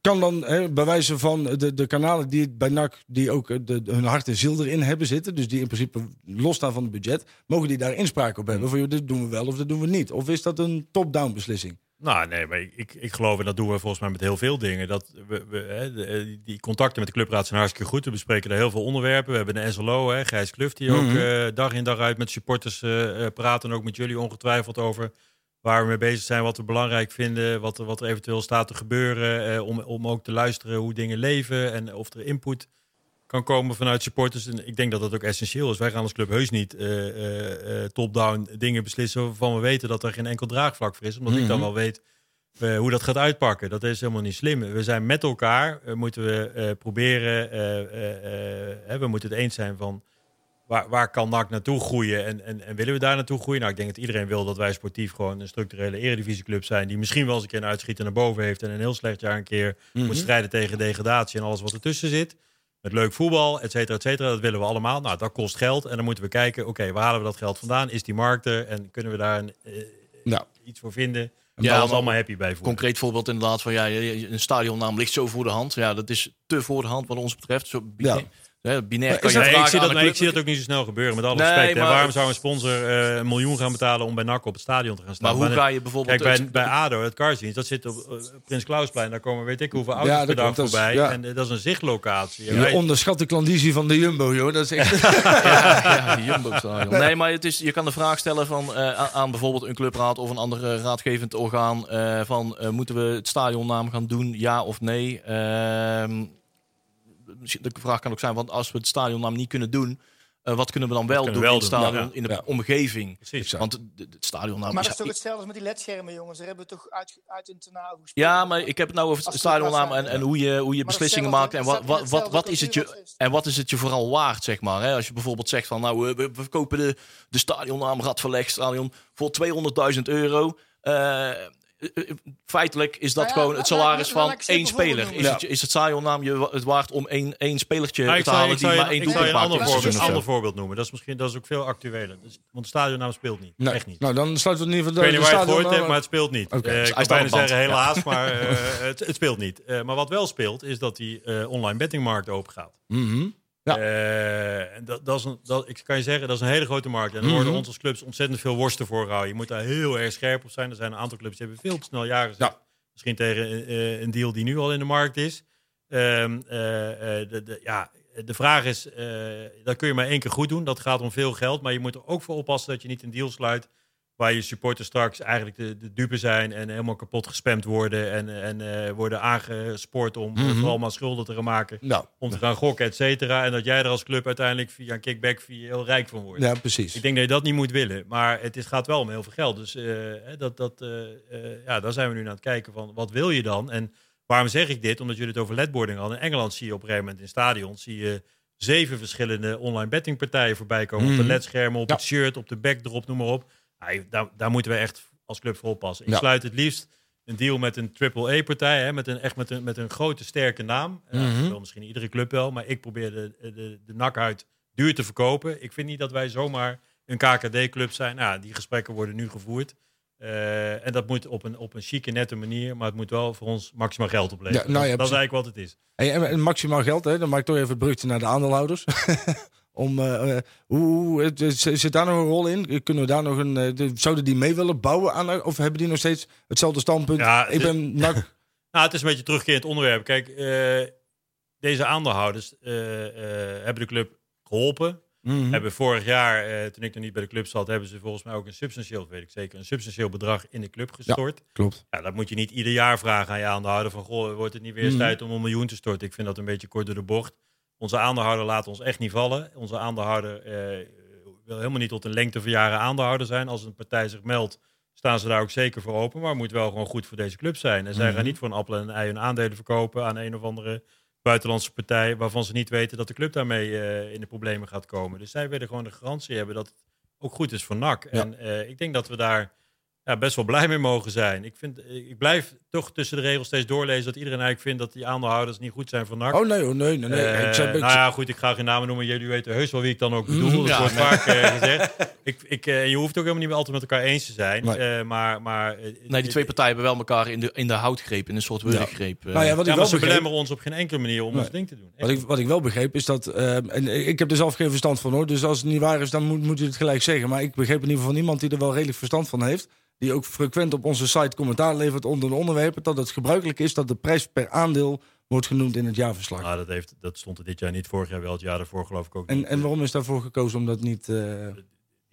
kan dan hè, bij wijze van de, de kanalen die bij NAC, die ook de, de, hun hart en ziel erin hebben zitten, dus die in principe losstaan van het budget, mogen die daar inspraak op hebben? Van, joh, dit doen we wel of dit doen we niet? Of is dat een top-down beslissing? Nou, nee, maar ik, ik geloof, en dat doen we volgens mij met heel veel dingen, dat we, we hè, de, eh, die contacten met de clubraad zijn hartstikke goed. We bespreken daar heel veel onderwerpen. We hebben de SLO, hè, Gijs Kluft, die ook mm -hmm. uh, dag in dag uit met supporters uh, praten. En ook met jullie ongetwijfeld over waar we mee bezig zijn, wat we belangrijk vinden, wat er, wat er eventueel staat te gebeuren. Eh, om, om ook te luisteren hoe dingen leven en of er input kan komen vanuit supporters. En ik denk dat dat ook essentieel is. Wij gaan als club heus niet uh, uh, top-down dingen beslissen waarvan we weten dat er geen enkel draagvlak voor is. Omdat ik dan mhm. wel weet hoe dat gaat uitpakken. Dat is helemaal niet slim. We zijn met elkaar, moeten we proberen, we moeten het eens zijn van waar, waar kan NAC naartoe groeien en, en, en, willen we daar naartoe groeien? Nou, ik denk dat iedereen wil dat wij sportief gewoon een structurele eredivisieclub zijn. Die misschien wel eens een keer een uitschieter naar boven heeft en een heel slecht jaar een keer moet mhm. strijden tegen degradatie en alles wat ertussen zit. Met leuk voetbal, et cetera, et cetera. Dat willen we allemaal. Nou, dat kost geld. En dan moeten we kijken, oké, waar halen we dat geld vandaan? Is die markt er? En kunnen we daar een, uh, nou. iets voor vinden? En ja, is allemaal happy bij voelen. Concreet voorbeeld inderdaad van ja, een stadionnaam ligt zo voor de hand. Ja, dat is te voor de hand wat ons betreft. Zo, ja. Hè, binair kan je nee, ik, zie dat, nee, ik zie dat ook niet zo snel gebeuren, met alle nee, respect. Maar, en waarom zou een sponsor uh, een miljoen gaan betalen om bij NAC op het stadion te gaan staan? Maar hoe ga je bijvoorbeeld... Kijk, bij, bij ADO, het Carsdienst, dat zit op uh, Prins Klausplein. Daar komen weet ik hoeveel auto's ja, per dag voorbij. Ja. En uh, dat is een zichtlocatie. Je onderschat de klandizie van de Jumbo, joh. Dat is echt... [LAUGHS] ja. Nee, maar het is, je kan de vraag stellen van, aan bijvoorbeeld een clubraad of een ander raadgevend orgaan van moeten we het stadionnaam gaan doen, ja of nee? De vraag kan ook zijn, want als we het stadion nou niet kunnen doen, uh, wat kunnen we dan wel doen in het stadion, ja. in de ja. omgeving? Precies. Want het stadion nou... Maar dat is toch hetzelfde als met die ledschermen, jongens? Daar hebben we toch uit, uit een tenaal Ja, maar ik heb het nou over het stadionnaam en, en hoe je, hoe je beslissingen maakt. En wat, wat, wat, wat is het je, en wat is het je vooral waard, zeg maar? Hè? Als je bijvoorbeeld zegt van, nou, we, we verkopen de, de stadionnaam Radverleg stadion voor 200.000 euro. Uh, feitelijk is dat Nou ja, gewoon het salaris van ik één speler. Is het, is het saai om naam je het waard om één, één spelertje Nou, ik te halen ik die je, maar één ik doelpunt een maakt voorbeeld, seizoen een ander voorbeeld noemen. Dat is misschien dat is ook veel actueler. Dus, want de stadionnaam speelt niet. Nee. Echt niet. Nou, dan sluiten we in ieder Ik geval weet de, niet waar je het stadion... gehoord hebt, maar het speelt niet. Eh, ik kan bijna zeggen helaas, maar eh, [LAUGHS] het, het speelt niet. Eh, maar wat wel speelt, is dat die eh, online bettingmarkt open gaat. Mhm. Ja. En dat, dat is een, dat, ik kan je zeggen, dat is een hele grote markt. En er worden Mhm. ons als clubs ontzettend veel worsten voor gehouden. Je moet daar heel erg scherp op zijn. Er zijn een aantal clubs die hebben veel te snel jaren gezegd. Ja. Misschien tegen eh, een deal die nu al in de markt is. Ehm, eh, de, de, ja, de vraag is, dat kun je maar één keer goed doen. Dat gaat om veel geld. Maar je moet er ook voor oppassen dat je niet een deal sluit... waar je supporters straks eigenlijk de, de dupe zijn... en helemaal kapot gespamd worden... en, en eh, worden aangespoord om Mhm. vooral maar schulden te gaan maken Nou, om te gaan gokken, et cetera. En dat jij er als club uiteindelijk via een kickback via heel rijk van wordt. ja, precies. Ik denk dat je dat niet moet willen. Maar het is, gaat wel om heel veel geld. Dus eh, dat, dat, eh, ja, daar zijn we nu naar het kijken van wat wil je dan? En waarom zeg ik dit? Omdat jullie het over ledboarding hadden. In Engeland zie je op een gegeven moment in stadions zie je zeven verschillende online bettingpartijen voorbij komen. Op Mhm. de ledschermen, op Ja. het shirt, op de backdrop, noem maar op. Daar, daar moeten we echt als club voor oppassen. Ik Ja. sluit het liefst een deal met een AAA-partij, hè, met een, echt met een, met een grote, sterke naam. Dat wil misschien iedere club wel, maar ik probeer de, de, de nakhuid duur te verkopen. Ik vind niet dat wij zomaar een KKD-club zijn. Nou, die gesprekken worden nu gevoerd. Eh, en dat moet op een, op een chique, nette manier, maar het moet wel voor ons maximaal geld opleveren. Ja, nou ja, dat, is eigenlijk wat het is. Hey, en, en maximaal geld, hè? dan maak ik toch even het brugje naar de aandeelhouders. [LAUGHS] Om, eh, eh, hoe, het- het- zit daar nog een rol in? Kunnen we daar nog een. eh, de- zouden die mee willen bouwen aan. Of hebben die nog steeds hetzelfde standpunt? Ja, ik ben. [LAUGHS] Nou, Nou, het is een beetje terugkerend onderwerp. Kijk, eh, deze aandeelhouders eh, eh, hebben de club geholpen. mhm. Hebben vorig jaar, eh, toen ik nog niet bij de club zat, hebben ze volgens mij ook een substantieel, weet ik zeker, een substantieel bedrag in de club gestort. Klopt. Ja, dat moet je niet ieder jaar vragen aan je aandeelhouder van, goh, wordt het niet weer Mhm. tijd om een miljoen te storten? Ik vind dat een beetje kort door de bocht. Onze aandeelhouder laat ons echt niet vallen. Onze aandeelhouder eh, wil helemaal niet tot een lengte van jaren aandeelhouder zijn. Als een partij zich meldt, staan ze daar ook zeker voor open. Maar het moet wel gewoon goed voor deze club zijn. En zij Mhm. gaan niet voor een appel en een ei hun aandelen verkopen aan een of andere buitenlandse partij... waarvan ze niet weten dat de club daarmee eh, in de problemen gaat komen. Dus zij willen gewoon de garantie hebben dat het ook goed is voor NAC. Ja. En eh, ik denk dat we daar ja, best wel blij mee mogen zijn. Ik, vind, ik blijf toch tussen de regels steeds doorlezen dat iedereen eigenlijk vindt dat die aandeelhouders niet goed zijn voor NAC. Oh nee, hoor, nee, nee. nee. Eh, ik zeg, ik- nou ja, goed, ik ga geen namen noemen. Jullie weten heus wel wie ik dan ook bedoel. Mhm. Dat Ja, wordt nee. vaak eh, gezegd. Ik, ik, eh, je hoeft ook helemaal niet altijd met elkaar eens te zijn. Nee. Eh, maar, maar, Nee, die twee partijen hebben wel elkaar in de, in de houtgreep, in een soort wurggreep. eh. nou ja, wat Ja, ik maar wel ze begreep, belemmeren ons op geen enkele manier om Nee. ons ding te doen. wat, ik, wat ik wel begreep is dat. eh, en ik heb er zelf geen verstand van hoor. Dus als het niet waar is, dan moet, moet je het gelijk zeggen. Maar ik begreep in ieder geval van iemand die er wel redelijk verstand van heeft. Die ook frequent op onze site commentaar levert onder de onderwerpen. Dat het gebruikelijk is dat de prijs per aandeel wordt genoemd in het jaarverslag. Nou, dat, heeft, dat stond er dit jaar niet. Vorig jaar wel. Het jaar daarvoor geloof ik ook En, niet. en waarom is daarvoor gekozen om dat niet... eh,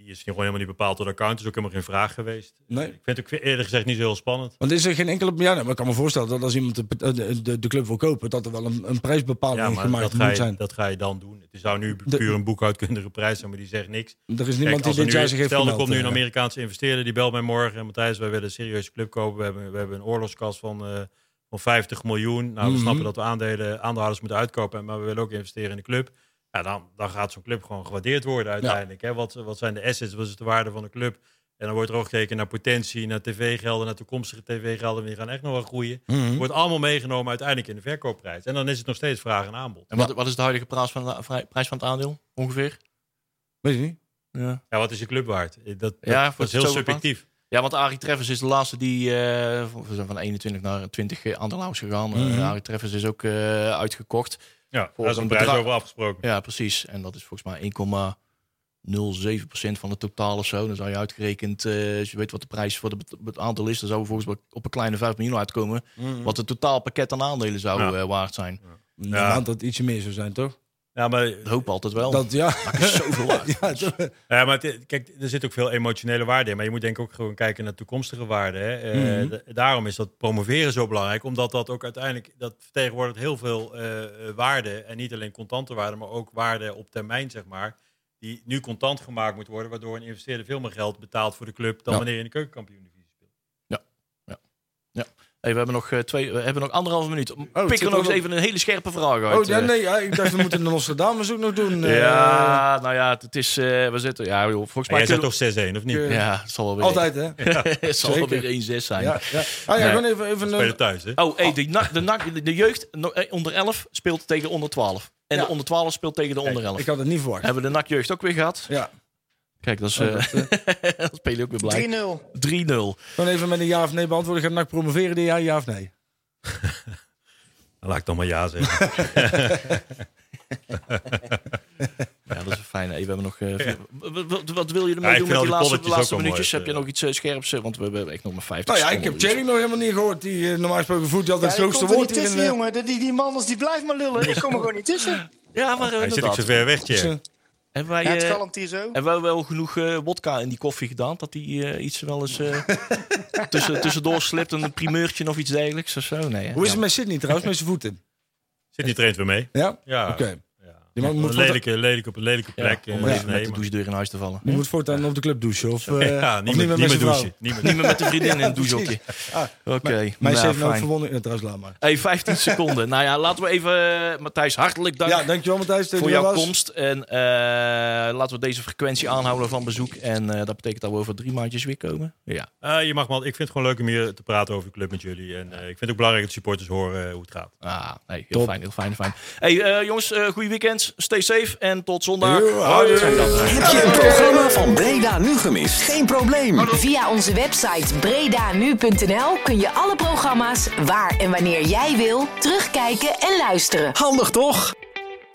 Die is gewoon helemaal niet bepaald door de account. is ook helemaal geen vraag geweest. Nee. Ik vind het ook eerder gezegd niet zo heel spannend. Want is er geen enkele... Ja, nee, maar ik kan me voorstellen dat als iemand de, de, de, de club wil kopen... dat er wel een, een prijsbepaling Ja, maar gemaakt dat moet ga, je, zijn. dat ga je dan doen. Het zou nu puur een boekhoudkundige prijs zijn, maar die zegt niks. Er is Kijk, niemand die dit jaar zich heeft Stel, er komt nu een eh. Amerikaanse investeerder, die belt mij morgen. En Matthijs, wij willen een serieuze club kopen. We hebben, we hebben een oorlogskas van, eh, van 50 miljoen. Nou, we Mhm. snappen dat we aandelen, aandeelhouders moeten uitkopen. Maar we willen ook investeren in de club. Ja, dan, dan gaat zo'n club gewoon gewaardeerd worden uiteindelijk. Hè? Wat, wat zijn de assets? Wat is de waarde van de club? En dan wordt er ook gekeken naar potentie, naar tv-gelden, naar toekomstige tv-gelden. Die gaan echt nog wel groeien. Mhm. Wordt allemaal meegenomen uiteindelijk in de verkoopprijs. En dan is het nog steeds vraag en aanbod. En wat, wat is de huidige prijs van, de- prijs van het aandeel, ongeveer? Weet je niet? Ja. Ja, wat is je club waard? Dat, dat, Ja, dat is heel subjectief. Ja, want Arie Treffers is de laatste die eh, van- we zijn van 21 naar 20 aandeelhouders gegaan. Mhm. Eh, Arie Treffers is ook eh, uitgekocht. Ja, daar is een een prijs bedrag- over afgesproken. Ja, precies. En dat is volgens mij 1,07% van het totaal of zo. Dan zou je uitgerekend, eh, als je weet wat de prijs voor de het aantal is, dan zou we volgens mij op een kleine 5 miljoen uitkomen. Wat het totaalpakket aan aandelen zou Ja. eh, waard zijn. Ja. dat het ietsje meer zou zijn, toch? Ja, maar, Ik hoop altijd wel. Dat, ja. Is zoveel [LAUGHS] waard. ja, ja, maar het- kijk, er zit ook veel emotionele waarde in. Maar je moet denk ik ook gewoon kijken naar toekomstige waarden. Hè. Eh, Mhm. daarom is dat promoveren zo belangrijk. Omdat dat ook uiteindelijk, dat vertegenwoordigt heel veel eh, eh, waarde. En niet alleen contante waarde, maar ook waarde op termijn, zeg maar. Die nu contant gemaakt moet worden. Waardoor een investeerder veel meer geld betaalt voor de club dan Ja. wanneer je in de keukenkampioen-divisie speelt. Hey, we hebben nog, uh, twee, we hebben nog anderhalve minuut. Oh, Pik er nog eens even een hele scherpe vraag uit. Oh, ja, nee, ja, ik dacht we moeten de Nostradamus ook nog doen. Uh, [LAUGHS] ja, nou ja, het is, uh, we zitten, ja, joh, volgens mij... Jij zet toch 6-1, of niet? Ja, het zal wel weer... Altijd, hè? [LAUGHS] Ja. het zal wel weer 1-6 zijn. Ja, ja. Ah ja, gewoon even... even Spelen thuis, hè? Oh, hey, de, de, de, de jeugd onder 11 speelt tegen onder 12. En de onder 12 speelt tegen de onder 11. Ik had het niet verwacht. Hebben we de NAC-jeugd ook weer gehad? Ja. Kijk, dat is. Oh, dat, [LAUGHS] uh, dat speel je ook weer blij. 3-0. 3-0. Gewoon even met een ja of nee beantwoorden. Gaat NAC promoveren dit jaar, ja of nee? [LAUGHS] dan laat ik dan maar ja zeggen. [LAUGHS] ja, dat is fijn. Hey, we hebben nog. Uh, ja. wat, wat, wil je ermee ja, doen met die laatste, de laatste minuutjes? Mooi, heb je nog iets uh, scherps? Want we hebben echt nog maar 50 Nou ja, ik heb Jerry nog helemaal niet gehoord. Die uh, normaal gesproken voert altijd ja, het grootste woord in. Tussen, jongen. Die, die man die blijft maar lullen. Ik kom er gewoon niet tussen. Ja, maar Hij zit ook zo ver weg, Jerry. Hebben wij, ja, het zo. Hebben wij wel genoeg uh, wodka in die koffie gedaan? Dat die uh, iets wel eens uh, [LAUGHS] tussen, tussendoor slipt, een primeurtje of iets dergelijks of zo? Nee? Hoe is het met Sydney trouwens, met zijn voeten? Sydney traint weer mee. Ja? Ja. Oké. Okay. Die man moet lelijke, lelijke, op een lelijke plek. Ja, om even met de douchedeur in huis te vallen. Je moet voortaan op de club douchen. Of, uh, [LAUGHS] ja, niet, of met, niet, niet met, douchen. Niet met, niet meer met de vriendin in een [LAUGHS] douchehokje. Ah, Oké. Okay. Mij nou, heeft nou verwonderd. Ja, trouwens, laat maar. Hey, 15 [LAUGHS] seconden. nou ja, laten we even... Uh, Matthijs, hartelijk dank. Ja, dankjewel Matthijs. Voor jouw was. komst. En uh, laten we deze frequentie aanhouden van bezoek. En uh, dat betekent dat we over drie maandjes weer komen. Ja. je mag wel. Ik vind het gewoon leuk om hier te praten over de club met jullie. En ik vind het ook belangrijk dat supporters horen hoe het gaat. Ah, nee, heel Top. fijn, heel fijn, fijn. Hey, jongens, goede weekend. Stay safe en tot zondag. Heb je het programma van Breda nu gemist? Geen probleem. Via onze website bredanu.nl kun je alle programma's waar en wanneer jij wil terugkijken en luisteren. Handig toch?